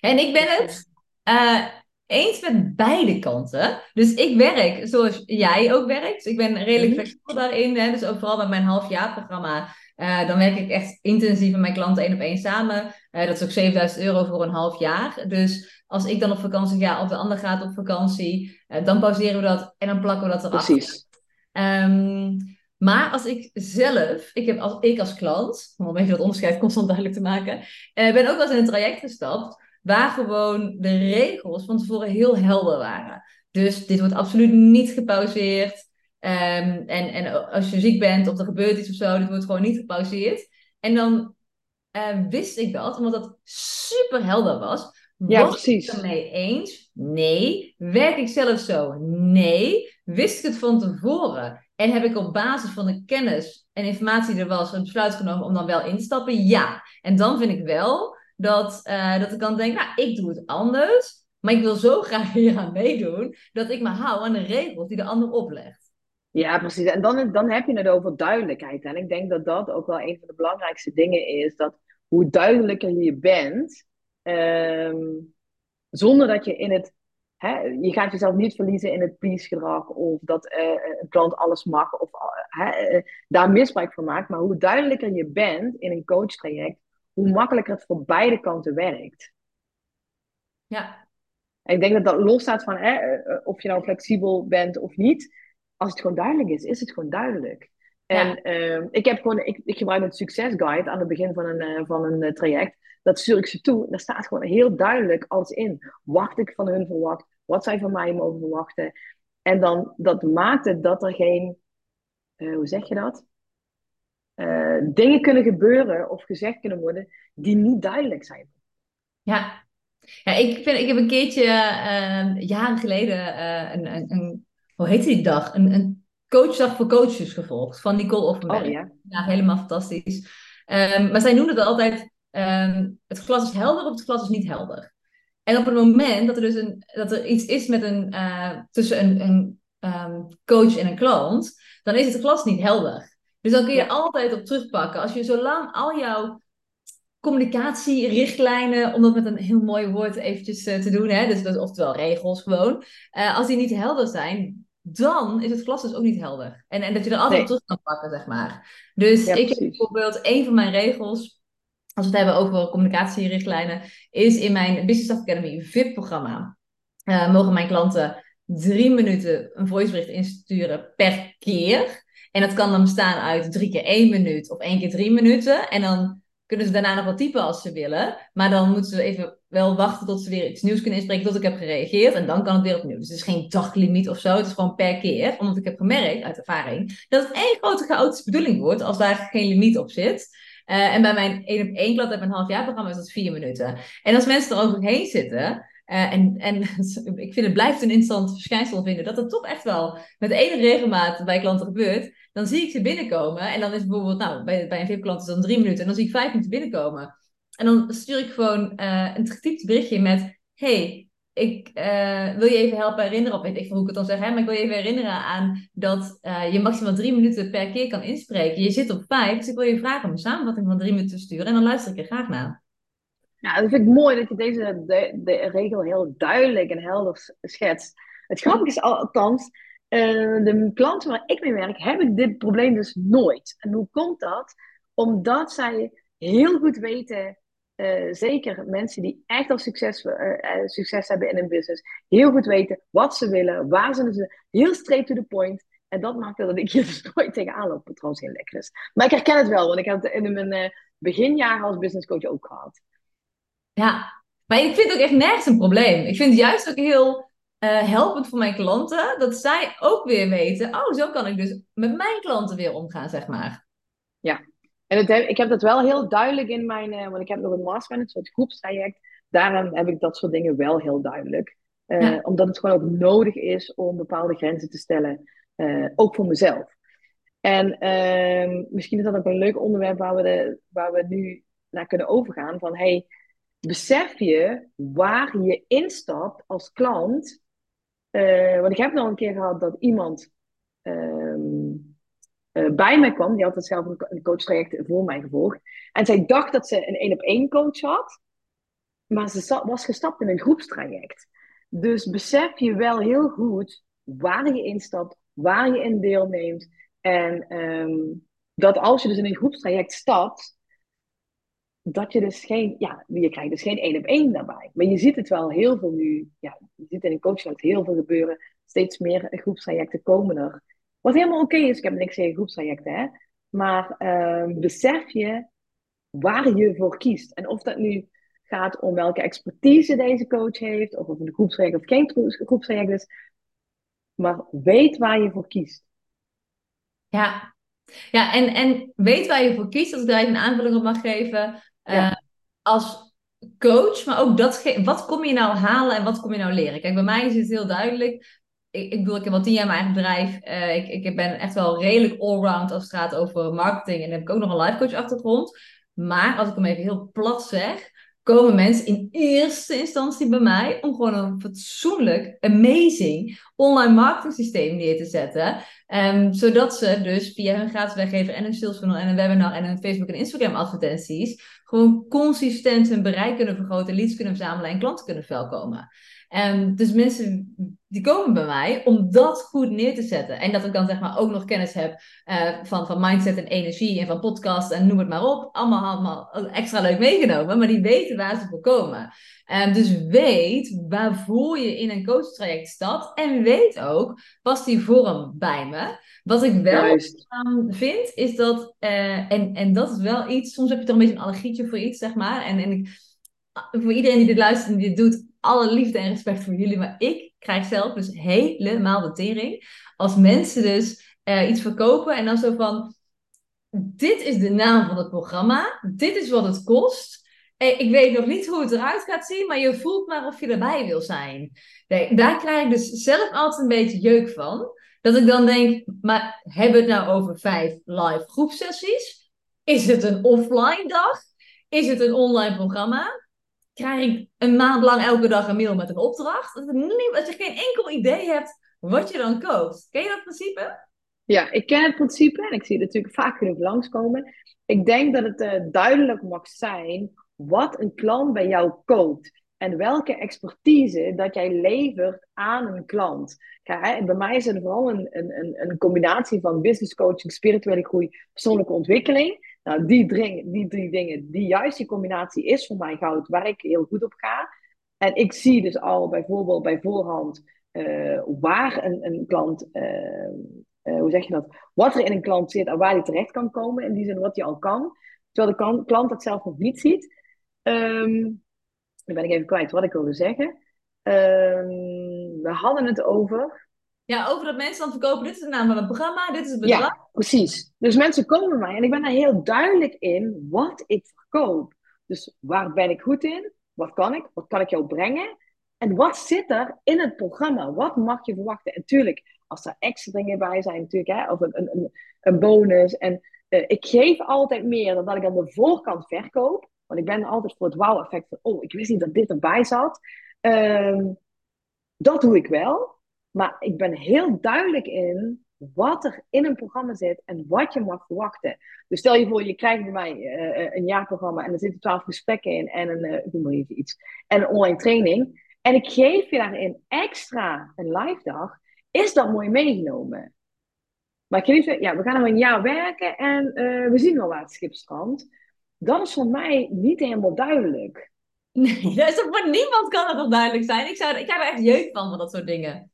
En ik ben het uh, eens met beide kanten. Dus ik werk zoals jij ook werkt. Ik ben redelijk mhm. flexibel daarin. Hè? Dus ook vooral met mijn halfjaarprogramma. Uh, dan werk ik echt intensief met mijn klanten één op één samen. Uh, dat is ook 7000 euro voor een half jaar. Dus als ik dan op vakantie ga of de ander gaat op vakantie, uh, dan pauzeren we dat en dan plakken we dat eraf. Precies. Um, maar als ik zelf, ik heb als, ik als klant, om een beetje dat onderscheid constant duidelijk te maken, ben ook wel eens in een traject gestapt waar gewoon de regels van tevoren heel helder waren. Dus dit wordt absoluut niet gepauzeerd. Um, en, en als je ziek bent of er gebeurt iets of zo, dit wordt gewoon niet gepauzeerd. En dan uh, wist ik dat, omdat dat super helder was. Ja, was precies. ik het ermee eens? Nee. Werk ik zelf zo? Nee. Wist ik het van tevoren? En heb ik op basis van de kennis en informatie die er was een besluit genomen om dan wel in te stappen? Ja. En dan vind ik wel dat, uh, dat ik dan denk, nou, ik doe het anders. Maar ik wil zo [LAUGHS] graag hier aan meedoen, dat ik me hou aan de regels die de ander oplegt. Ja, precies. En dan, dan heb je het over duidelijkheid. En ik denk dat dat ook wel een van de belangrijkste dingen is. Dat hoe duidelijker je bent, um, zonder dat je in het je gaat jezelf niet verliezen in het please-gedrag of dat uh, een klant alles mag of daar misbruik van maakt. Maar hoe duidelijker je bent in een coachtraject, hoe makkelijker het voor beide kanten werkt. Ja. En ik denk dat dat losstaat van hè, of je nou flexibel bent of niet. Als het gewoon duidelijk is, is het gewoon duidelijk. En ja. uh, ik, heb gewoon, ik, ik gebruik een succesguide aan het begin van een, uh, van een uh, traject. Dat stuur ik ze toe. Daar staat gewoon heel duidelijk alles in. Wat ik van hun verwacht. Wat zij van mij mogen verwachten. En dan, dat maakt het dat er geen, hoe zeg je dat? Dingen kunnen gebeuren of gezegd kunnen worden die niet duidelijk zijn. Ja, ja ik, vind, ik heb een keertje jaren geleden een, een, een hoe heet die dag? Een, een coachdag voor coaches gevolgd van Nicole Offenberg. Oh, ja. ja, helemaal fantastisch. Um, maar zij noemde het altijd, um, het glas is helder of het glas is niet helder. En op het moment dat er dus een, dat er iets is met een, tussen een, een um, coach en een klant, dan is het glas niet helder. Dus dan kun je ja. altijd op terugpakken. Als je zolang al jouw communicatierichtlijnen, om dat met een heel mooi woord eventjes uh, te doen, hè, dus, oftewel regels gewoon, uh, als die niet helder zijn, dan is het glas dus ook niet helder. En, en dat je er altijd terug kan pakken, zeg maar. Dus ik heb bijvoorbeeld een van mijn regels, als we het hebben over communicatierichtlijnen, is in mijn Business Academy VIP-programma. Uh, mogen mijn klanten drie minuten een voicebericht insturen per keer. En dat kan dan bestaan uit drie keer één minuut of één keer drie minuten. En dan kunnen ze daarna nog wat typen als ze willen. Maar dan moeten ze even wel wachten tot ze weer iets nieuws kunnen inspreken, tot ik heb gereageerd. En dan kan het weer opnieuw. Dus het is geen daglimiet of zo. Het is gewoon per keer. Omdat ik heb gemerkt, uit ervaring, dat het één grote chaotische bedoeling wordt als daar geen limiet op zit. Uh, en bij mijn één op één klant half jaar programma is dat vier minuten. En als mensen er overheen zitten, uh, en, en [LAUGHS] ik vind het blijft een interessant verschijnsel vinden, dat het toch echt wel met enige regelmaat bij klanten gebeurt. Dan zie ik ze binnenkomen en dan is bijvoorbeeld, nou, bij, bij een VIP-klant is dan drie minuten en dan zie ik vijf minuten binnenkomen. En dan stuur ik gewoon uh, een getypt berichtje met, hey, ik uh, wil je even helpen herinneren, of weet ik hoe ik het dan zeg, hè, maar ik wil je even herinneren aan dat je maximaal drie minuten per keer kan inspreken. Je zit op vijf, dus ik wil je vragen om een samenvatting van drie minuten te sturen en dan luister ik er graag naar. Ja, dat vind ik mooi dat je deze de, de regel heel duidelijk en helder schetst. Het grappige is althans, uh, de klanten waar ik mee werk, hebben dit probleem dus nooit. En hoe komt dat? Omdat zij heel goed weten, uh, zeker mensen die echt al succes, uh, succes hebben in een business, heel goed weten wat ze willen, waar ze ze heel straight to the point. En dat maakt dat ik hier [LAUGHS] dus nooit tegenaan loop, wat trouwens heel lekker is. Maar ik herken het wel, want ik heb het in mijn beginjaren als business coach ook gehad. Ja, maar ik vind het ook echt nergens een probleem. Ik vind het juist ook heel uh, helpend voor mijn klanten, dat zij ook weer weten, oh, zo kan ik dus met mijn klanten weer omgaan, zeg maar. Ja, en het, ik heb dat wel heel duidelijk in mijn, uh, want ik heb nog een mastermind, een soort groepstraject. Daarom heb ik dat soort dingen wel heel duidelijk. Uh, Omdat het gewoon ook nodig is om bepaalde grenzen te stellen, ook voor mezelf. En ehm, misschien is dat ook een leuk onderwerp waar we, de, waar we nu naar kunnen overgaan. Van hey, besef je waar je instapt als klant. Uh, want ik heb nog een keer gehad dat iemand uh, uh, bij mij kwam. Die had het zelf een coachtraject voor mij gevolgd. En zij dacht dat ze een één op één coach had. Maar ze was gestapt in een groepstraject. Dus besef je wel heel goed waar je instapt, waar je in deelneemt. En um, dat als je dus in een groepstraject stapt, dat je dus geen, ja, je krijgt dus geen één op één daarbij. Maar je ziet het wel heel veel nu, ja, je ziet in een coaching heel veel gebeuren. Steeds meer groepstrajecten komen er. Wat helemaal oké is, ik heb niks tegen groepstrajecten, hè. Maar uh, besef je waar je voor kiest. En of dat nu gaat om welke expertise deze coach heeft, of of een groepstraject of geen groepstraject is. Maar weet waar je voor kiest. Ja, ja en, en weet waar je voor kiest, als ik daar even een aanvulling op mag geven. Uh, als coach, maar ook dat, wat kom je nou halen en wat kom je nou leren? Kijk, bij mij is het heel duidelijk. Ik, ik bedoel, ik heb al tien jaar mijn eigen bedrijf. Uh, ik, ik ben echt wel redelijk allround als het gaat over marketing. En dan heb ik ook nog een life coach achtergrond. Maar als ik hem even heel plat zeg, komen mensen in eerste instantie bij mij om gewoon een fatsoenlijk, amazing online marketing systeem neer te zetten. Um, zodat ze dus via hun gratis weggever en een sales funnel en een webinar en een Facebook en Instagram advertenties gewoon consistent hun bereik kunnen vergroten, leads kunnen verzamelen en klanten kunnen verkopen. Um, dus mensen die komen bij mij om dat goed neer te zetten. En dat ik dan zeg maar ook nog kennis heb uh, van, van mindset en energie en van podcast en noem het maar op. Allemaal, allemaal extra leuk meegenomen, maar die weten waar ze voor komen. Um, dus weet waarvoor je in een coachtraject stapt en weet ook, past die vorm bij me? Wat ik wel um, vind, is dat, uh, en, en dat is wel iets, soms heb je toch een beetje een allergietje voor iets, zeg maar. En, en ik, voor iedereen die dit luistert en die dit doet, alle liefde en respect voor jullie. Maar ik krijg zelf dus helemaal de tering. Als mensen dus uh, iets verkopen en dan zo van... Dit is de naam van het programma. Dit is wat het kost. Eh, ik weet nog niet hoe het eruit gaat zien, maar je voelt maar of je erbij wil zijn. Daar krijg ik dus zelf altijd een beetje jeuk van. Dat ik dan denk, maar hebben we het nou over vijf live groepsessies? Is het een offline dag? Is het een online programma? Krijg ik een maand lang elke dag een mail met een opdracht. Dat, dat je geen enkel idee hebt wat je dan koopt. Ken je dat principe? Ja, ik ken het principe en ik zie het natuurlijk vaak genoeg langskomen. Ik denk dat het uh, duidelijk mag zijn wat een klant bij jou koopt. en welke expertise dat jij levert aan een klant. Kijk, bij mij is het vooral een, een, een combinatie van business coaching, spirituele groei, persoonlijke ontwikkeling. Nou, die, die drie dingen, die juist die combinatie is voor mij goud, waar ik heel goed op ga. En ik zie dus al bijvoorbeeld bij voorhand uh, waar een, een klant, uh, uh, hoe zeg je dat, wat er in een klant zit en waar hij terecht kan komen. In die zin wat hij al kan. Terwijl de klant dat zelf nog niet ziet. Um, dan ben ik even kwijt wat ik wilde zeggen. Um, we hadden het over. Ja, over dat mensen dan verkopen. Dit is de naam van het programma, dit is het bedrag. Ja, precies. Dus mensen komen bij mij en ik ben daar heel duidelijk in wat ik verkoop. Dus waar ben ik goed in? Wat kan ik? Wat kan ik jou brengen? En wat zit er in het programma? Wat mag je verwachten? En tuurlijk, als er extra dingen bij zijn, natuurlijk, hè, of een, een, een bonus. En uh, ik geef altijd meer dan dat ik aan de voorkant verkoop. Want ik ben altijd voor het wow-effect van, oh, ik wist niet dat dit erbij zat. Um, dat doe ik wel. Maar ik ben heel duidelijk in wat er in een programma zit en wat je mag verwachten. Dus stel je voor, je krijgt bij mij uh, een jaarprogramma en er zitten twaalf gesprekken in en een, uh, noem maar even iets, en een online training. En ik geef je daarin extra een live dag. Is dat mooi meegenomen? Maar ik geef ja, we gaan nog een jaar werken en we zien wel waar het schip strandt. Dat is voor mij niet helemaal duidelijk. Nee, dat is [LAUGHS] voor niemand kan dat nog duidelijk zijn. Ik, zou, ik heb er echt jeuk van, van dat soort dingen.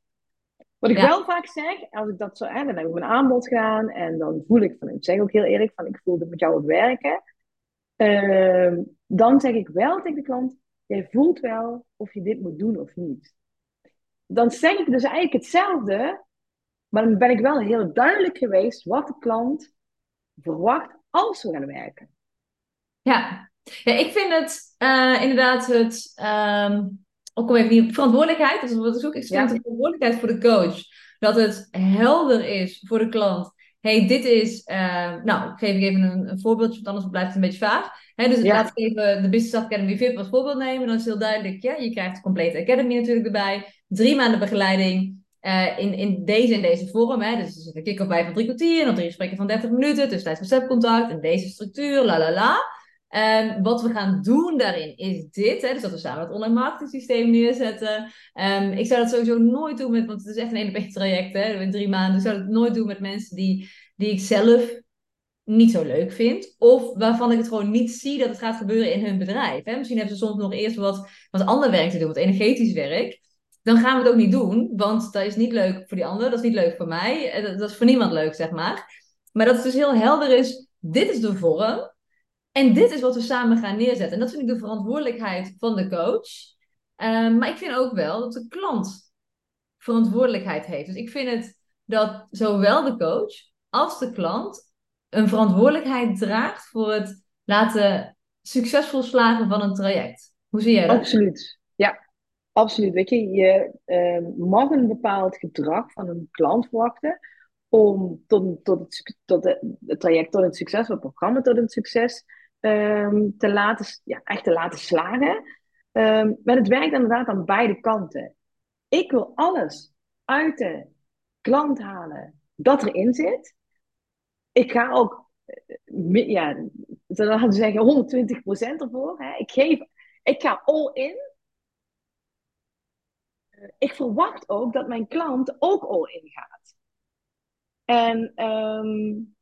Wat ik wel vaak zeg, als ik dat zo, hè, dan heb ik mijn aanbod gedaan en dan voel ik van, ik zeg ook heel eerlijk, van ik voel dat met jou op werken. Uh, dan zeg ik wel tegen de klant, jij voelt wel of je dit moet doen of niet. Dan zeg ik dus eigenlijk hetzelfde, maar dan ben ik wel heel duidelijk geweest wat de klant verwacht als we gaan werken. Ja, ja ik vind het uh, inderdaad het, um, ook even die verantwoordelijkheid, dat is wat ik ik ja. de verantwoordelijkheid voor de coach. Dat het helder is voor de klant. hey, dit is, uh, nou, ik geef even een, een voorbeeldje, want anders blijft het een beetje vaag. Dus ja. laat ik even de Business Academy VIP als voorbeeld nemen. Dan is het heel duidelijk, ja, je krijgt de complete Academy natuurlijk erbij. Drie maanden begeleiding. Uh, in, in deze en deze vorm. Hè. Dus er zit een kick-off bij van drie kwartier. En drie gesprekken van 30 minuten. Tussentijds conceptcontact. En deze structuur. La la la. Um, wat we gaan doen daarin is dit. Hè, dus dat we samen het online marketing systeem neerzetten. Um, ik zou dat sowieso nooit doen met, want het is echt een hele beetje traject, hè, in drie maanden. Ik zou het nooit doen met mensen die, die ik zelf niet zo leuk vind. Of waarvan ik het gewoon niet zie dat het gaat gebeuren in hun bedrijf. Hè. Misschien hebben ze soms nog eerst wat, wat ander werk te doen, wat energetisch werk. Dan gaan we het ook niet doen, want dat is niet leuk voor die ander, dat is niet leuk voor mij, dat, dat is voor niemand leuk, zeg maar. Maar dat het dus heel helder is, dit is de vorm, en dit is wat we samen gaan neerzetten. En dat vind ik de verantwoordelijkheid van de coach. Um, maar ik vind ook wel dat de klant verantwoordelijkheid heeft. Dus ik vind het dat zowel de coach als de klant een verantwoordelijkheid draagt voor het laten succesvol slagen van een traject. Hoe zie jij dat? Absoluut. Ja, absoluut. Weet je, je uh, mag een bepaald gedrag van een klant verwachten om tot, tot, het, tot het traject tot een succes, het programma tot een succes um, te laten, ja, echt te laten slagen. Um, maar het werkt inderdaad aan beide kanten. Ik wil alles uit de klant halen dat erin zit. Ik ga ook, eh, ja, laten zeggen, 120% ervoor. Hè. Ik, geef, ik ga all in. Ik verwacht ook dat mijn klant ook all in gaat. En um,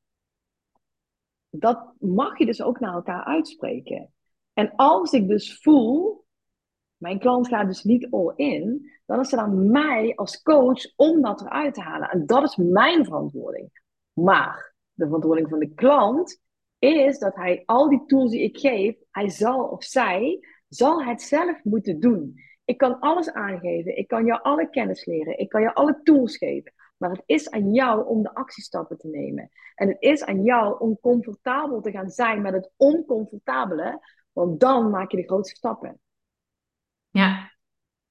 dat mag je dus ook naar elkaar uitspreken. En als ik dus voel, mijn klant gaat dus niet all in, dan is het aan mij als coach om dat eruit te halen. En dat is mijn verantwoording. Maar de verantwoording van de klant is dat hij al die tools die ik geef, hij zal of zij, zal het zelf moeten doen. Ik kan alles aangeven, ik kan jou alle kennis leren, ik kan je alle tools geven. Maar het is aan jou om de actiestappen te nemen. En het is aan jou om comfortabel te gaan zijn met het oncomfortabele. Want dan maak je de grootste stappen. Ja,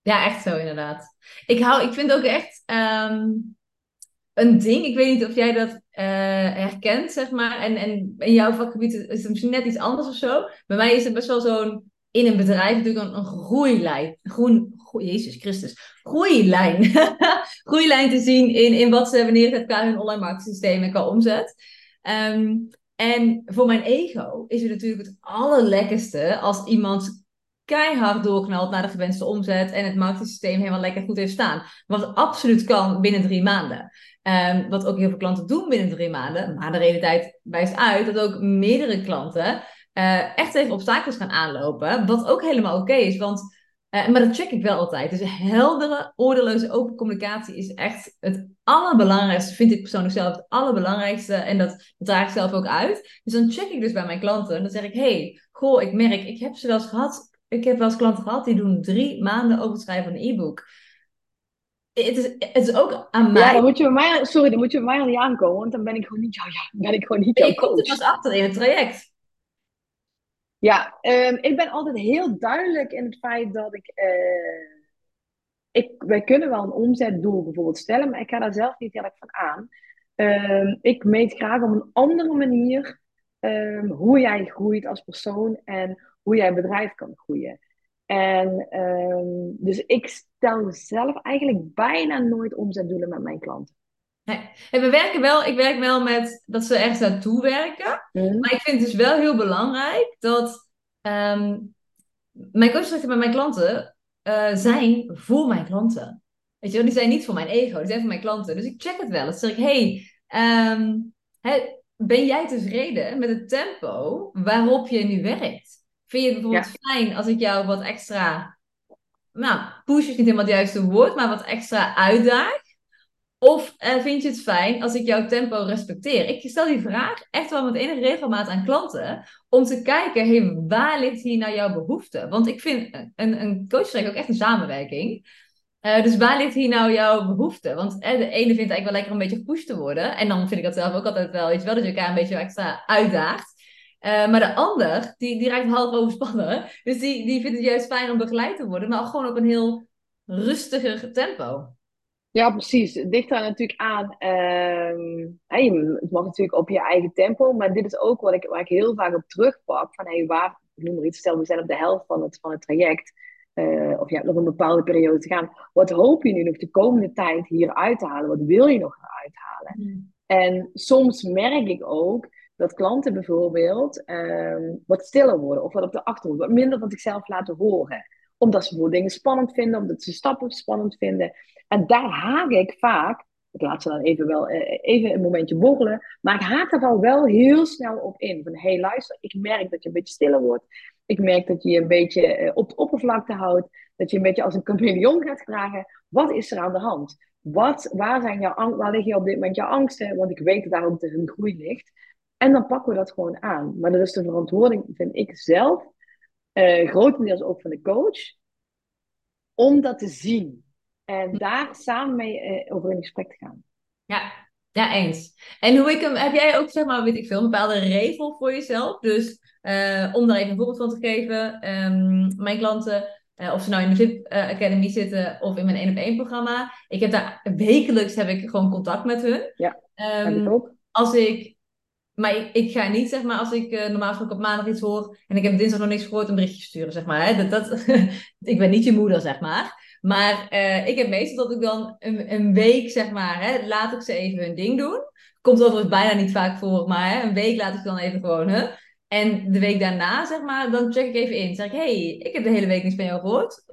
ja echt zo inderdaad. Ik, hou, ik vind ook echt um, een ding. Ik weet niet of jij dat uh, herkent, zeg maar. En, en in jouw vakgebied is het misschien net iets anders of zo. Bij mij is het best wel zo'n in een bedrijf natuurlijk een, een groeilijn. Groen, Jezus Christus, groeilijn. [LAUGHS] groeilijn te zien in, in wat ze hebben neergezet qua hun online marketingsysteem en qua omzet. Um, en voor mijn ego is het natuurlijk het allerlekkerste als iemand keihard doorknalt naar de gewenste omzet en het marketingsysteem helemaal lekker goed heeft staan. Wat absoluut kan binnen drie maanden. Um, wat ook heel veel klanten doen binnen drie maanden. Maar de realiteit wijst uit dat ook meerdere klanten uh, echt even obstakels gaan aanlopen. Wat ook helemaal oké is. Want, uh, maar dat check ik wel altijd. Dus heldere, oordeloze, open communicatie is echt het allerbelangrijkste. Vind ik persoonlijk zelf het allerbelangrijkste. En dat, draag ik zelf ook uit. Dus dan check ik dus bij mijn klanten. En dan zeg ik, hey, goh, ik merk, ik heb ze wel eens gehad. Ik heb wel eens klanten gehad die doen drie maanden over het schrijven van een e-book het is, het is ook aan mij. Ja, dan moet je bij mij, sorry, dan moet je bij mij al niet aankomen, want dan ben ik gewoon niet, ja, ja, ben ik gewoon niet jouw. Je komt er pas achter in het traject. Ja, um, ik ben altijd heel duidelijk in het feit dat ik, uh, ik. Wij kunnen wel een omzetdoel bijvoorbeeld stellen, maar ik ga daar zelf niet heel erg van aan. Um, ik meet graag op een andere manier um, hoe jij groeit als persoon en hoe jij bedrijf kan groeien. En dus ik stel zelf eigenlijk bijna nooit omzetdoelen met mijn klanten. Nee. En we werken wel, ik werk wel met dat ze ergens naartoe werken. Mhm. Maar ik vind het dus wel heel belangrijk dat um, mijn coachtrajecten met mijn klanten uh, zijn voor mijn klanten. Weet je wel, die zijn niet voor mijn ego, die zijn voor mijn klanten. Dus ik check het wel. Dan zeg ik, hey, um, ben jij tevreden met het tempo waarop je nu werkt? Vind je het bijvoorbeeld fijn als ik jou wat extra, nou, push is niet helemaal het juiste woord, maar wat extra uitdaag? Of uh, vind je het fijn als ik jouw tempo respecteer? Ik stel die vraag echt wel met enige regelmaat aan klanten. Om te kijken, waar ligt hier nou jouw behoefte? Want ik vind een, een ook echt een samenwerking. Uh, dus waar ligt hier nou jouw behoefte? Want uh, de ene vindt eigenlijk wel lekker een beetje gepusht te worden. En dan vind ik dat zelf ook altijd wel, je wel, dat je elkaar een beetje extra uitdaagt. Maar de ander, die, die raakt half overspannen. Dus die, die vindt het juist fijn om begeleid te worden. Maar gewoon op een heel rustiger tempo. Ja, precies. Het ligt daar natuurlijk aan. Uh, het mag natuurlijk op je eigen tempo. Maar dit is ook wat ik, waar ik heel vaak op terugpak. Van hey, waar, ik noem maar iets, stel we zijn op de helft van het, van het traject. Uh, of je hebt nog een bepaalde periode te gaan. Wat hoop je nu nog de komende tijd hier uit te halen? Wat wil je nog eruit halen? Mm. En soms merk ik ook dat klanten bijvoorbeeld um, wat stiller worden. Of wat op de achtergrond. Wat minder van zichzelf laten horen. Omdat ze dingen spannend vinden. Omdat ze stappen spannend vinden. En daar haak ik vaak, ik laat ze dan even, wel, eh, even een momentje borrelen, maar ik haak er wel heel snel op in. Van, hey, luister, ik merk dat je een beetje stiller wordt. Ik merk dat je je een beetje eh, op de oppervlakte houdt. Dat je een beetje als een chameleon gaat vragen. Wat is er aan de hand? Wat, waar, zijn jouw, waar liggen op dit moment jouw angsten? Want ik weet dat daar ook de groei ligt. En dan pakken we dat gewoon aan. Maar dat is de verantwoording, vind ik zelf, uh, grotendeels ook van de coach, om dat te zien. En daar samen mee uh, over in gesprek te gaan. Ja, ja, eens. En hoe ik hem, heb jij ook, zeg maar, weet ik veel, een bepaalde regel voor jezelf? Dus uh, om daar even een voorbeeld van te geven, um, mijn klanten, uh, of ze nou in de VIP Academy zitten of in mijn 1 op 1 programma, ik heb daar wekelijks heb ik gewoon contact met hun. Ja, um, ik ook. Als ik maar ik, ga niet, zeg maar, als ik uh, normaal gesproken op maandag iets hoor en ik heb dinsdag nog niks gehoord, een berichtje sturen, zeg maar. Hè? Dat, [LAUGHS] ik ben niet je moeder, zeg maar. Maar uh, ik heb meestal dat ik dan een, een week, zeg maar, hè, laat ik ze even hun ding doen. Komt overigens bijna niet vaak voor, maar hè, een week laat ik dan even gewoon, hè. En de week daarna, zeg maar, dan check ik even in. Zeg ik, hey, ik heb de hele week niets van jou gehoord.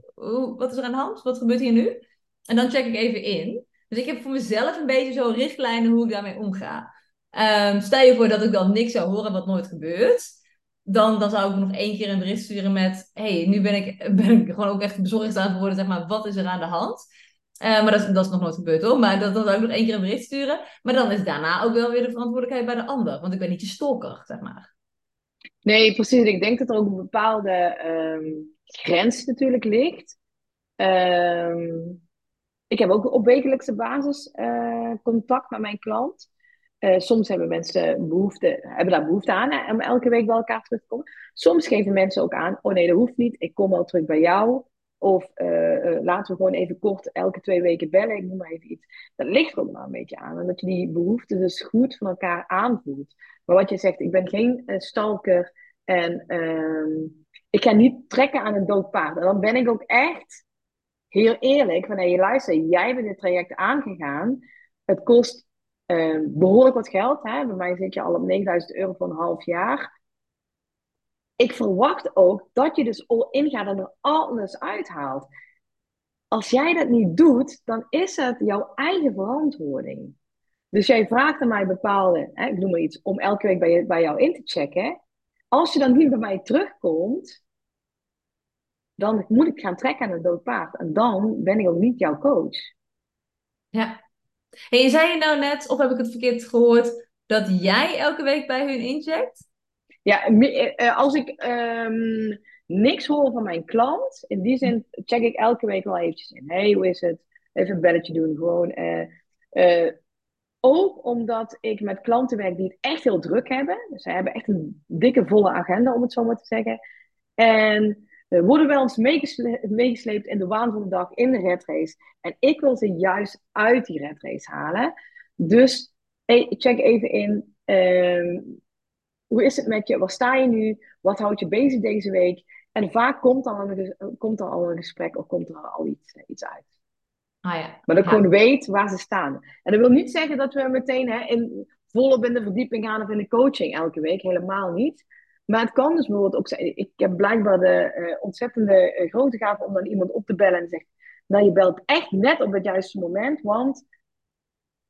Wat is er aan de hand? Wat gebeurt hier nu? En dan check ik even in. Dus ik heb voor mezelf een beetje zo richtlijnen hoe ik daarmee omga. Um, stel je voor dat ik dan niks zou horen wat nooit gebeurt. Dan, dan zou ik nog één keer een bericht sturen met... hey, nu ben ik, [LAUGHS] ben ik gewoon ook echt bezorgd aan geworden. Zeg maar, wat is er aan de hand? Uh, maar dat is, dat is nog nooit gebeurd hoor. Maar dat, dan zou ik nog één keer een bericht sturen. Maar dan is daarna ook wel weer de verantwoordelijkheid bij de ander. Want ik ben niet je stalker, zeg maar. Nee, precies. Ik denk dat er ook een bepaalde um, grens natuurlijk ligt. Um, ik heb ook op wekelijkse basis uh, contact met mijn klant. Uh, soms hebben mensen behoefte, hebben daar behoefte aan hè, om elke week bij elkaar terug te komen. Soms geven mensen ook aan, oh nee, dat hoeft niet, ik kom wel terug bij jou. Of uh, uh, laten we gewoon even kort elke twee weken bellen, ik noem maar even iets. Dat ligt er ook maar een beetje aan. En dat je die behoeften dus goed van elkaar aanvoelt. Maar wat je zegt, ik ben geen stalker en ehm, ik ga niet trekken aan een dood paard. En dan ben ik ook echt heel eerlijk van, hé, hey, luister, jij bent dit traject aangegaan. Het kost uh, behoorlijk wat geld. Hè? Bij mij zit je al op 9000 euro voor een half jaar. ik verwacht ook dat je dus all in gaat en er alles uithaalt. Als jij dat niet doet, dan is het jouw eigen verantwoording. Dus jij vraagt aan mij bepaalde, hè, ik noem maar iets, om elke week bij, bij jou in te checken. Als je dan niet bij mij terugkomt, dan moet ik gaan trekken aan het dood paard. En dan ben ik ook niet jouw coach. Ja. En zei je nou net, of heb ik het verkeerd gehoord, dat jij elke week bij hun incheckt? Ja, eh, eh, als ik um, niks hoor van mijn klant, in die zin check ik elke week wel eventjes in. Hey, hoe is het? Even een belletje doen. Gewoon. Uh, ook omdat ik met klanten werk die het echt heel druk hebben. Dus ze hebben echt een dikke, volle agenda, om het zo maar te zeggen. En worden wel eens meegesleept in de waan van de dag, in de redrace. En ik wil ze juist uit die redrace halen. Dus check even in. Uh, hoe is het met je? Waar sta je nu? Wat houdt je bezig deze week? En vaak komt, dan een, komt er al een gesprek of komt er al iets, iets uit. Ah, ja. Maar dat ik gewoon weet waar ze staan. En dat wil niet zeggen dat we meteen hè, in, volop in de verdieping gaan of in de coaching elke week. Helemaal niet. Maar het kan dus bijvoorbeeld ook zijn. Ik heb blijkbaar de uh, ontzettende uh, grote gave om dan iemand op te bellen en zegt. Nou, je belt echt net op het juiste moment, want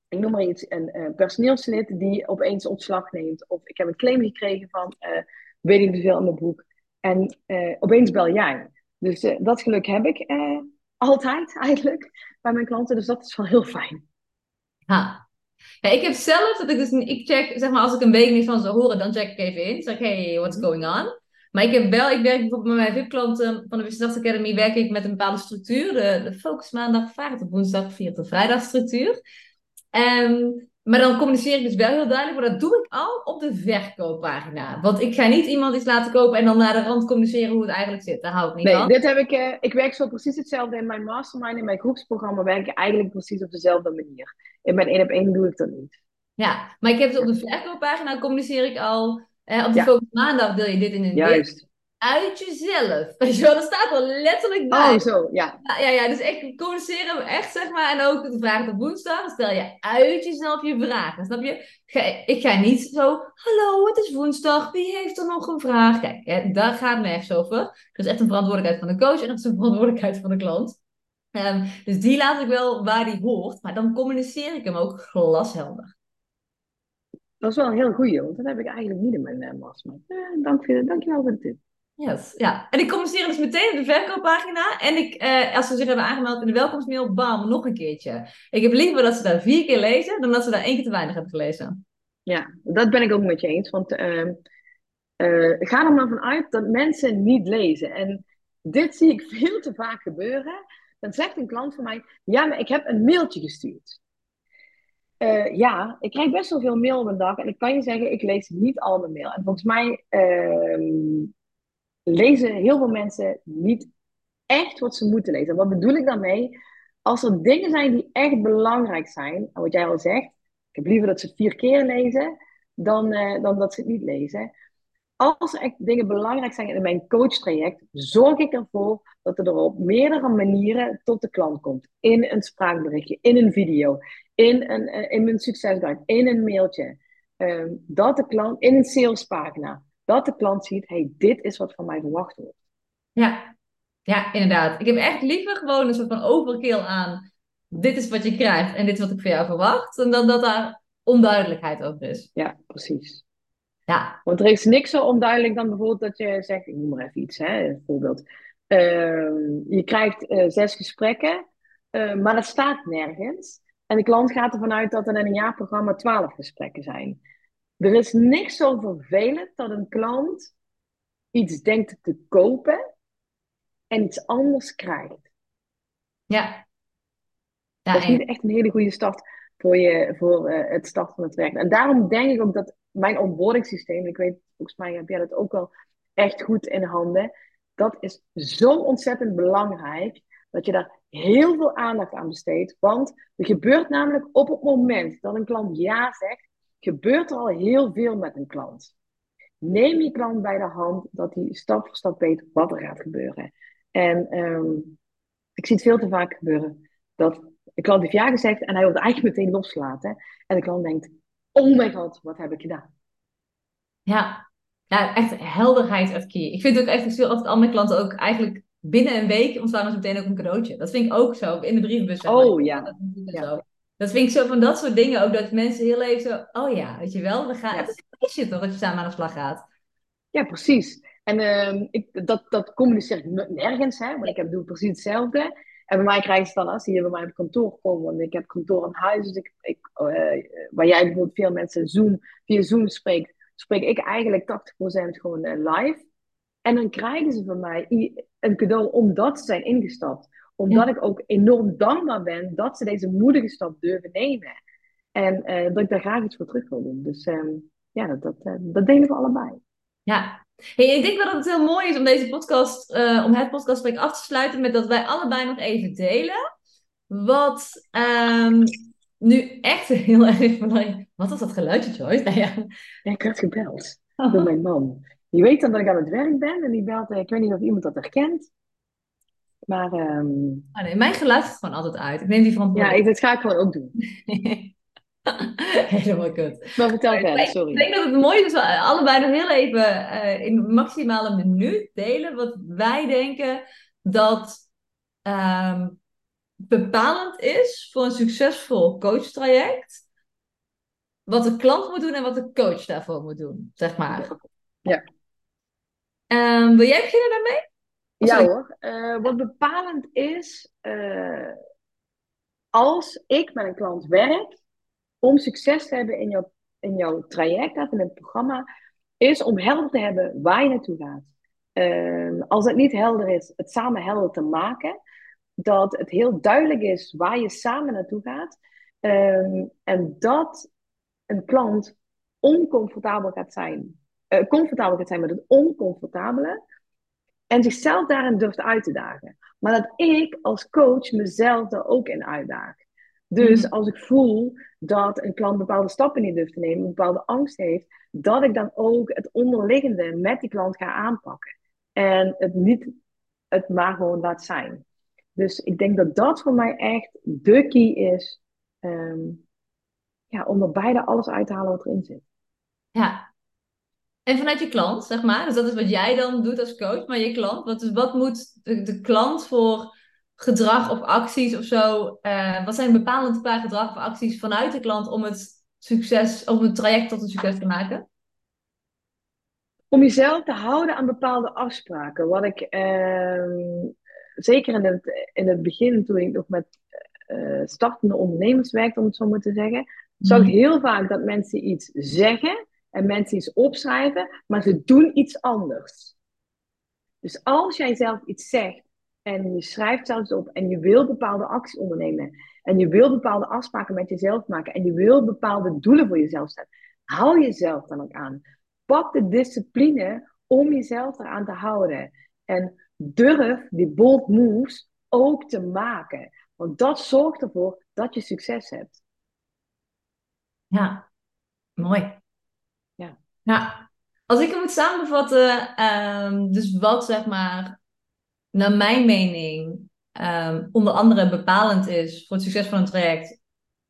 ik noem maar iets, een uh, personeelslid die opeens ontslag neemt. Of ik heb een claim gekregen van weet ik veel in mijn boek. En opeens bel jij. Dus dat geluk heb ik altijd [LAUGHS] eigenlijk bij mijn klanten. Dus dat is wel heel fijn. Ha. Ja, ik heb zelf dat ik dus ik check, zeg maar, als ik een week niet van ze horen, dan check ik even in. Zeg, hey, what's going on? Maar ik heb wel, ik werk bijvoorbeeld met mijn VIP-klanten van de Business Academy, werk ik met een bepaalde structuur. De, de focus maandag, vaart op woensdag, vier tot vrijdag structuur. Um, maar dan communiceer ik dus wel heel duidelijk, maar dat doe ik al op de verkooppagina. Want ik ga niet iemand iets laten kopen en dan naar de rand communiceren hoe het eigenlijk zit. Daar hou ik niet nee, van. Dit heb ik, uh, ik werk zo precies hetzelfde in mijn mastermind, in mijn groepsprogramma werk ik eigenlijk precies op dezelfde manier. In mijn één op één doe ik dat niet. Ja, maar ik heb het op de verkooppagina communiceer ik al. Eh, op de ja. maandag deel je dit in een Juist uit jezelf. [LAUGHS] Weet je wel, dat staat wel letterlijk bij. Oh, zo, ja. Ja, ja, dus echt communiceren, echt zeg maar. En ook de vraag op woensdag, stel je uit jezelf je vragen. Snap je? Ik ga niet zo, hallo, het is woensdag, wie heeft er nog een vraag? Kijk, hè, daar gaat het nergens over. Dat is echt een verantwoordelijkheid van de coach en dat is een verantwoordelijkheid van de klant. Um, dus die laat ik wel waar die hoort, maar dan communiceer ik hem ook glashelder. Dat is wel een heel goeie, want dat heb ik eigenlijk niet in mijn uh. Eh, dank, je, dank je wel voor de tip. Yes, ja. En ik communiceer dus meteen op de verkooppagina. En ik, eh, als ze zich hebben aangemeld in de welkomstmail, bam, nog een keertje. Ik heb liever dat ze daar vier keer lezen, dan dat ze daar één keer te weinig hebben gelezen. Ja, dat ben ik ook met je eens. Want uh, uh, ga er maar vanuit dat mensen niet lezen. En dit zie ik [LAUGHS] veel te vaak gebeuren. Dan zegt een klant van mij, ja, maar ik heb een mailtje gestuurd. Uh, ja, ik krijg best wel veel mail op een dag. En ik kan je zeggen, ik lees niet al mijn mail. En volgens mij ehm, lezen heel veel mensen niet echt wat ze moeten lezen. Wat bedoel ik daarmee? Als er dingen zijn die echt belangrijk zijn, wat jij al zegt, ik heb liever dat ze vier keer lezen dan, uh, dan dat ze het niet lezen. Als echt dingen belangrijk zijn in mijn coachtraject, zorg ik ervoor dat er op meerdere manieren tot de klant komt. In een spraakberichtje, in een video, in, een, uh, in mijn succesguide, in een mailtje. Uh, dat de klant, in een salespagina dat de klant ziet, hey, dit is wat van mij verwacht wordt. Ja. ja, inderdaad. Ik heb echt liever gewoon een soort van overkill aan, dit is wat je krijgt en dit is wat ik van jou verwacht, dan dat daar onduidelijkheid over is. Ja, precies. Ja. Want er is niks zo onduidelijk dan bijvoorbeeld dat je zegt, ik noem maar even iets, hè, een voorbeeld. Uh, je krijgt uh, zes gesprekken, uh, maar dat staat nergens. En de klant gaat ervan uit dat er in een jaarprogramma twaalf gesprekken zijn. Er is niks zo vervelend dat een klant iets denkt te kopen en iets anders krijgt. Ja. ja dat is niet echt een hele goede start voor, je, voor uh, het starten van het werk. En daarom denk ik ook dat mijn onboarding ik weet, volgens mij heb jij dat ook wel echt goed in handen. Dat is zo ontzettend belangrijk dat je daar heel veel aandacht aan besteedt. Want er gebeurt namelijk op het moment dat een klant ja zegt, gebeurt er al heel veel met een klant. Neem je klant bij de hand dat hij stap voor stap weet wat er gaat gebeuren. En um, ik zie het veel te vaak gebeuren dat de klant heeft ja gezegd en hij wil het eigenlijk meteen loslaten. En de klant denkt, oh mijn god, wat heb ik gedaan? Ja, Ja, echt helderheid uit key. Ik vind ook echt, ik zie altijd al mijn klanten ook eigenlijk binnen een week ontvangen ze meteen ook een cadeautje. Dat vind ik ook zo, in de brievenbus. Oh ja. Dat, ja. dat vind ik zo van dat soort dingen ook, dat mensen heel even zo, oh ja, weet je wel, we gaan, ja. het is je toch dat je samen aan de slag gaat. Ja, precies. En uh, ik, dat, dat communiceer ik nergens, hè, want ik heb, doe precies hetzelfde. En bij mij krijgen ze dan, als die hier bij mij op kantoor komen, want ik heb kantoor aan huis, dus ik, ik, uh, waar jij bijvoorbeeld veel mensen Zoom, via Zoom spreekt, spreek ik eigenlijk 80% gewoon uh, live. En dan krijgen ze van mij een cadeau omdat ze zijn ingestapt. Omdat ik ook enorm dankbaar ben dat ze deze moedige stap durven nemen. En uh, dat ik daar graag iets voor terug wil doen. Dus um, ja, dat, dat, uh, dat delen we allebei. Ja, hey, ik denk wel dat het heel mooi is om deze podcast, uh, om het podcastgesprek af te sluiten met dat wij allebei nog even delen. Wat um, nu echt [LAUGHS] heel erg belangrijk... Wat was dat geluidje, Joyce? Nou ja. ja, ik werd gebeld oh. door mijn man. Die weet dan dat ik aan het werk ben en die belt, ik weet niet of iemand dat herkent. Maar. Um... Oh nee, mijn geluid is gewoon altijd uit. Ik neem die verantwoordelijkheid. Ja, ik, dat ga ik gewoon ook doen. [LAUGHS] [LAUGHS] Helemaal goed. Maar vertel verder, sorry. Ik denk dat het mooi is we allebei nog heel even uh, in maximale minuut delen wat wij denken dat um, bepalend is voor een succesvol coachtraject. Wat de klant moet doen en wat de coach daarvoor moet doen, zeg maar. Ja. Um, wil jij beginnen daarmee? ja hoor. Uh, wat bepalend is, uh, als ik met een klant werk, om succes te hebben in jouw, in jouw traject of in het programma, is om helder te hebben waar je naartoe gaat. Uh, als het niet helder is, het samen helder te maken. Dat het heel duidelijk is waar je samen naartoe gaat. Ehm, en dat een klant oncomfortabel gaat zijn uh, comfortabel gaat zijn met het oncomfortabele. En zichzelf daarin durft uit te dagen. Maar dat ik als coach mezelf er ook in uitdaag. Dus mhm. als ik voel dat een klant bepaalde stappen niet durft te nemen, een bepaalde angst heeft, dat ik dan ook het onderliggende met die klant ga aanpakken. En het niet het maar gewoon laat zijn. Dus ik denk dat dat voor mij echt de key is um, ja, om er beide alles uit te halen wat erin zit. Ja, en vanuit je klant, zeg maar. Dus dat is wat jij dan doet als coach. Maar je klant, wat, wat moet de, de klant voor gedrag of acties of zo? Uh, wat zijn bepalend paar gedrag of acties vanuit de klant om het succes, om het traject tot een succes te maken? Om jezelf te houden aan bepaalde afspraken. Wat ik uh, zeker in het, in het begin, toen ik nog met uh, startende ondernemers werkte, om het zo maar te zeggen, zag ik mhm. heel vaak dat mensen iets zeggen en mensen iets opschrijven, maar ze doen iets anders. Dus als jij zelf iets zegt en je schrijft zelfs op en je wil bepaalde acties ondernemen en je wil bepaalde afspraken met jezelf maken en je wil bepaalde doelen voor jezelf stellen, hou jezelf dan ook aan. Pak de discipline om jezelf eraan te houden. En durf die bold moves ook te maken. Want dat zorgt ervoor dat je succes hebt. Ja, mooi. Nou, als ik het moet samenvatten, um, dus wat zeg maar, naar mijn mening, um, onder andere bepalend is voor het succes van een traject,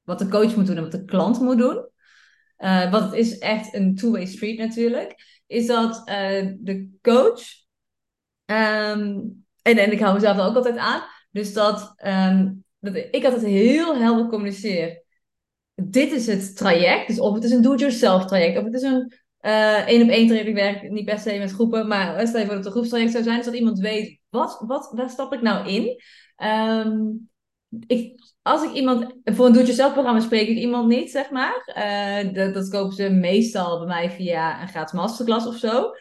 wat de coach moet doen en wat de klant moet doen. Uh, want het is echt een two-way street natuurlijk. Is dat uh, de coach, um, en, en ik hou mezelf ook altijd aan, dus dat, dat ik altijd heel helder communiceer. Dit is het traject, dus of het is een do-it-yourself traject, of het is een Eén uh, op één traject, ik werk niet per se met groepen, maar stel je voor dat het een groepstraject zou zijn, is dat iemand weet, wat, wat, waar stap ik nou in? Um, ik, als ik iemand, voor een doe-het-jezelf programma spreek ik iemand niet, zeg maar. Uh, dat, dat kopen ze meestal bij mij via een gratis masterclass of zo.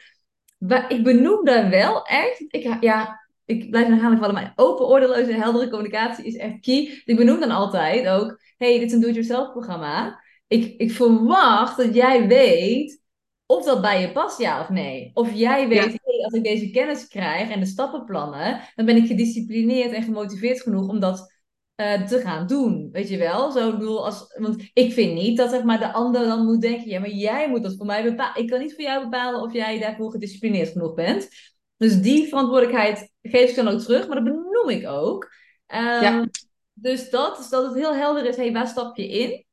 Maar ik benoem daar wel echt, ik, ja, ik blijf herhaling vallen, maar open, oordeloze en heldere communicatie is echt key. Ik benoem dan altijd ook, hey, dit is een doe-het-jezelf programma. Ik, ik verwacht dat jij weet of dat bij je past, ja of nee. Of jij weet, hey, als ik deze kennis krijg en de stappenplannen, dan ben ik gedisciplineerd en gemotiveerd genoeg om dat uh, te gaan doen. Weet je wel? Zo bedoel, als, want ik vind niet dat zeg maar, de ander dan moet denken, ja, maar jij moet dat voor mij bepalen. Ik kan niet voor jou bepalen of jij daarvoor gedisciplineerd genoeg bent. Dus die verantwoordelijkheid geef ik dan ook terug, maar dat benoem ik ook. Um, ja. Dus dat, dus dat het heel helder is, hey, waar stap je in?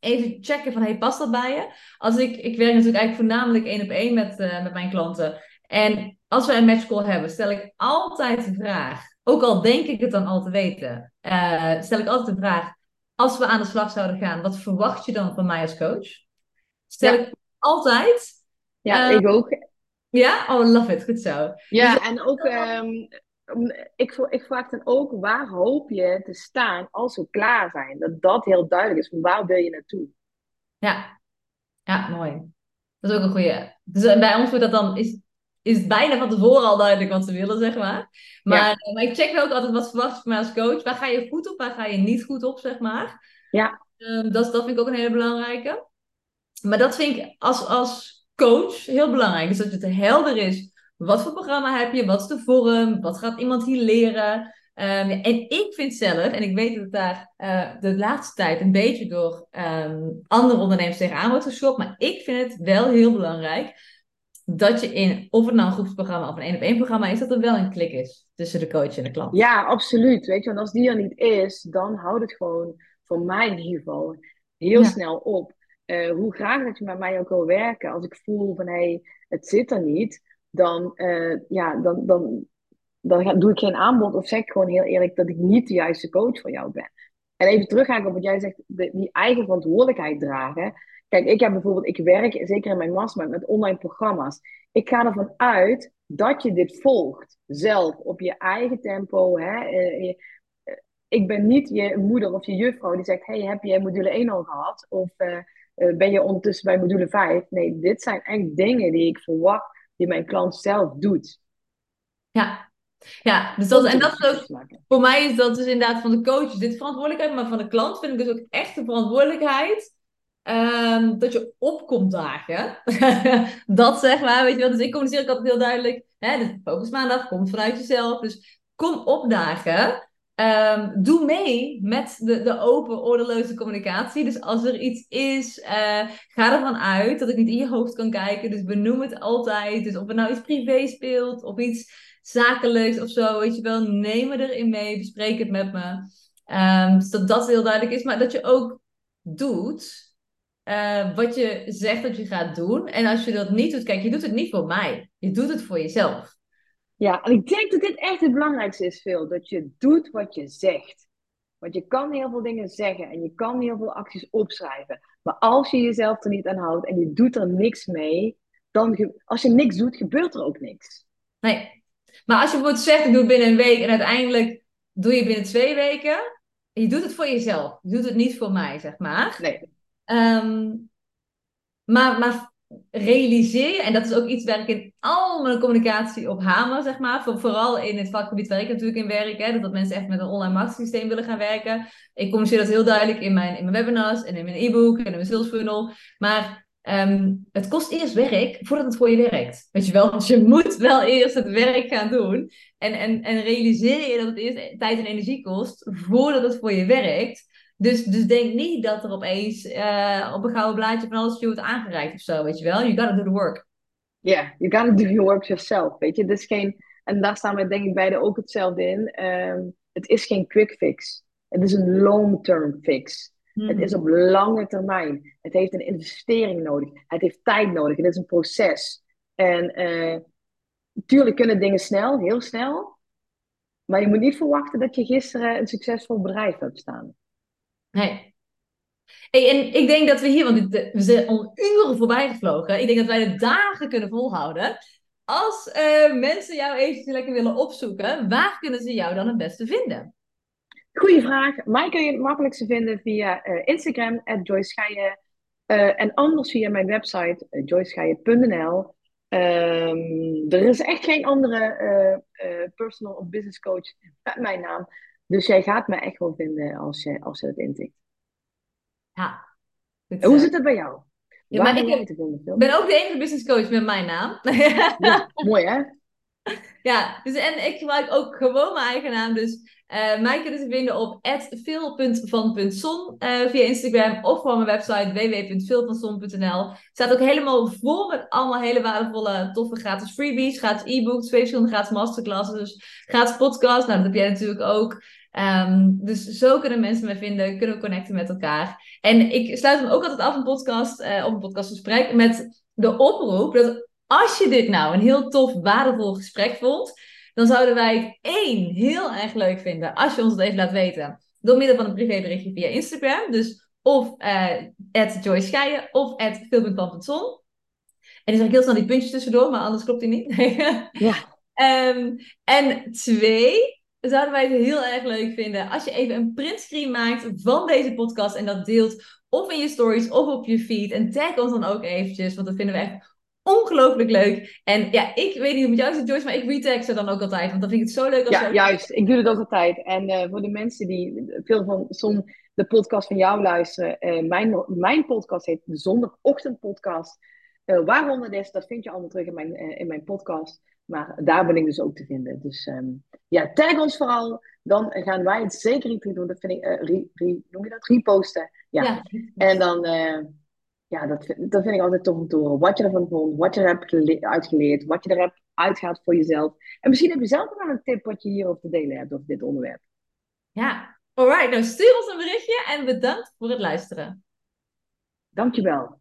Even checken van, hey, past dat bij je? Als ik, ik werk natuurlijk eigenlijk voornamelijk één op één met, uh, met mijn klanten. En als we een matchcall hebben, stel ik altijd de vraag, ook al denk ik het dan al te weten, uh, stel ik altijd de vraag, als we aan de slag zouden gaan, wat verwacht je dan van mij als coach? Stel ik altijd. Ja, uh, ik ook. Ja? Oh, love it. Goed zo. Ja, dus, en ook, um, ik, ik vraag dan ook, waar hoop je te staan als we klaar zijn? Dat dat heel duidelijk is. Waar wil je naartoe? Ja. Ja, mooi. Dat is ook een goede. Dus eh, bij ons wordt dat dan, is, is het bijna van tevoren al duidelijk wat ze willen, zeg maar. Maar, ja. maar ik check wel ook altijd wat verwacht van mij als coach. Waar ga je goed op, waar ga je niet goed op, zeg maar. Ja. Um, dat, dat vind ik ook een hele belangrijke. Maar dat vind ik als, als coach heel belangrijk. Dus dat het helder is. Wat voor programma heb je? Wat is de vorm? Wat gaat iemand hier leren? Um, en ik vind zelf, en ik weet dat het daar uh, de laatste tijd een beetje door um, andere ondernemers tegenaan wordt geschopt, maar ik vind het wel heel belangrijk dat je in, of het nou een groepsprogramma of een één op één programma is, dat er wel een klik is tussen de coach en de klant. Ja, absoluut. Weet je, want als die er niet is, dan houdt het gewoon, voor mij in ieder geval, heel ja. snel op. Uh, hoe graag dat je met mij ook wil werken, als ik voel van hé, hey, het zit er niet, dan, uh, ja, dan, dan, dan doe ik geen aanbod of zeg ik gewoon heel eerlijk dat ik niet de juiste coach voor jou ben. En even teruggaan op wat jij zegt, die eigen verantwoordelijkheid dragen. Kijk, ik heb bijvoorbeeld, ik werk zeker in mijn mastermind met online programma's. Ik ga ervan uit dat je dit volgt, zelf, op je eigen tempo. Hè? Uh, ik ben niet je moeder of je juffrouw die zegt, hey, heb je module 1 al gehad? Of ben je ondertussen bij module 5? Nee, dit zijn echt dingen die ik verwacht die mijn klant zelf doet. Ja, ja dus dat, en dat is ook, voor mij is dat dus inderdaad van de coach dit verantwoordelijkheid, maar van de klant vind ik dus ook echt de verantwoordelijkheid um, dat je opkomt dagen. [LAUGHS] dat zeg maar, weet je wel. Dus ik communiceer ook altijd heel duidelijk, hè, de focus maandag komt vanuit jezelf, dus kom opdagen. Um, doe mee met de, de open, ordeloze communicatie. Dus als er iets is, uh, ga ervan uit dat ik niet in je hoofd kan kijken. Dus benoem het altijd. Dus of er nou iets privé speelt of iets zakelijks of zo, weet je wel, neem me erin mee, bespreek het met me. Um, dus dat heel duidelijk is, maar dat je ook doet uh, wat je zegt dat je gaat doen. En als je dat niet doet, kijk, je doet het niet voor mij, je doet het voor jezelf. Ja, en ik denk dat dit echt het belangrijkste is, Phil. Dat je doet wat je zegt. Want je kan heel veel dingen zeggen en je kan heel veel acties opschrijven. Maar als je jezelf er niet aan houdt en je doet er niks mee, dan als je niks doet, gebeurt er ook niks. Nee. Maar als je bijvoorbeeld zegt, ik doe het binnen een week en uiteindelijk doe je binnen twee weken. je doet het voor jezelf. Je doet het niet voor mij, zeg maar. Nee. Um, maar, maar realiseer je, en dat is ook iets waar ik in al mijn communicatie op hamer, zeg maar, voor, vooral in het vakgebied waar ik natuurlijk in werk, hè, dat mensen echt met een online marketingsysteem willen gaan werken. Ik communiceer dat heel duidelijk in mijn, in mijn webinars en in mijn e-book en in mijn sales funnel. Maar um, het kost eerst werk voordat het voor je werkt. Weet je wel, dus je moet wel eerst het werk gaan doen. En, en, en realiseer je dat het eerst tijd en energie kost voordat het voor je werkt. Dus, dus denk niet dat er opeens uh, op een gouden blaadje van alles je wordt aangereikt of zo, weet je wel. You gotta do the work. Ja, yeah, you gotta do your work yourself, weet je. Het is geen, en daar staan we denk ik beide ook hetzelfde in. Um, het is geen quick fix. Het is een long-term fix. Hmm. Het is op lange termijn. Het heeft een investering nodig. Het heeft tijd nodig. Het is een proces. En uh, tuurlijk kunnen dingen snel, heel snel. Maar je moet niet verwachten dat je gisteren een succesvol bedrijf hebt staan. Nee. Hey, en ik denk dat we hier, want we zijn al uren voorbij gevlogen. Ik denk dat wij de dagen kunnen volhouden. Als uh, mensen jou eventjes lekker willen opzoeken, waar kunnen ze jou dan het beste vinden? Goeie vraag. Mij kun je het makkelijkste vinden via uh, Instagram, Joyce uh, en anders via mijn website, joycescheijen.nl. Um, er is echt geen andere personal of business coach met mijn naam. Dus jij gaat me echt wel vinden als je, als je het intikt. Ja. Hoe zit het bij jou? Ja, maar ik ben ook de enige business coach met mijn naam. Ja, mooi hè? [LAUGHS] Ja, dus en ik gebruik ook gewoon mijn eigen naam. Dus uh, mij kunnen ze vinden op veel.van.son uh, eh, via Instagram of op mijn website www.veelvanson.nl. staat ook helemaal vol met allemaal hele waardevolle, toffe gratis freebies, gratis e-books, twee verschillende gratis masterclasses, dus gratis podcast. Nou, dat heb jij natuurlijk ook. Ehm, dus zo kunnen mensen me vinden, kunnen we connecten met elkaar. En ik sluit hem ook altijd af een podcast, uh, op een podcastgesprek met de oproep dat als je dit nou een heel tof, waardevol gesprek vond, dan zouden wij het één heel erg leuk vinden als je ons het even laat weten. Door middel van een privéberichtje via Instagram. Dus of uh, Joyce Scheijen of phil.pan.zon. En die zeg ik heel snel die puntjes tussendoor, maar anders klopt die niet. [LAUGHS] ja. Um, en twee, zouden wij het heel erg leuk vinden als je even een printscreen maakt van deze podcast en dat deelt of in je stories of op je feed. En tag ons dan ook eventjes, want dat vinden we echt ongelooflijk leuk. En ja, ik weet niet hoe het jou zit, Joyce, maar ik retag ze dan ook altijd, want dan vind ik het zo leuk als Ja, juist. Ik doe het ook altijd. En uh, voor de mensen die veel van de podcast van jou luisteren, uh, mijn, mijn podcast heet de Zondagochtendpodcast. Uh, waarom het is, dat vind je allemaal terug in mijn, in mijn podcast. Maar daar ben ik dus ook te vinden. Dus um, ja, tag ons vooral. Dan gaan wij het zeker retweeten doen. Dat vind ik, uh, re, re, noem je dat? Reposten. Ja. ja. En dan, uh, ja, dat, dat vind ik altijd tof om te horen. Wat je ervan vond, wat je er hebt uitgeleerd, wat je er hebt uitgehaald voor jezelf. En misschien heb je zelf nog een tip wat je hierover te delen hebt over dit onderwerp. Ja, alright. Nou, stuur ons een berichtje en bedankt voor het luisteren. Dankjewel.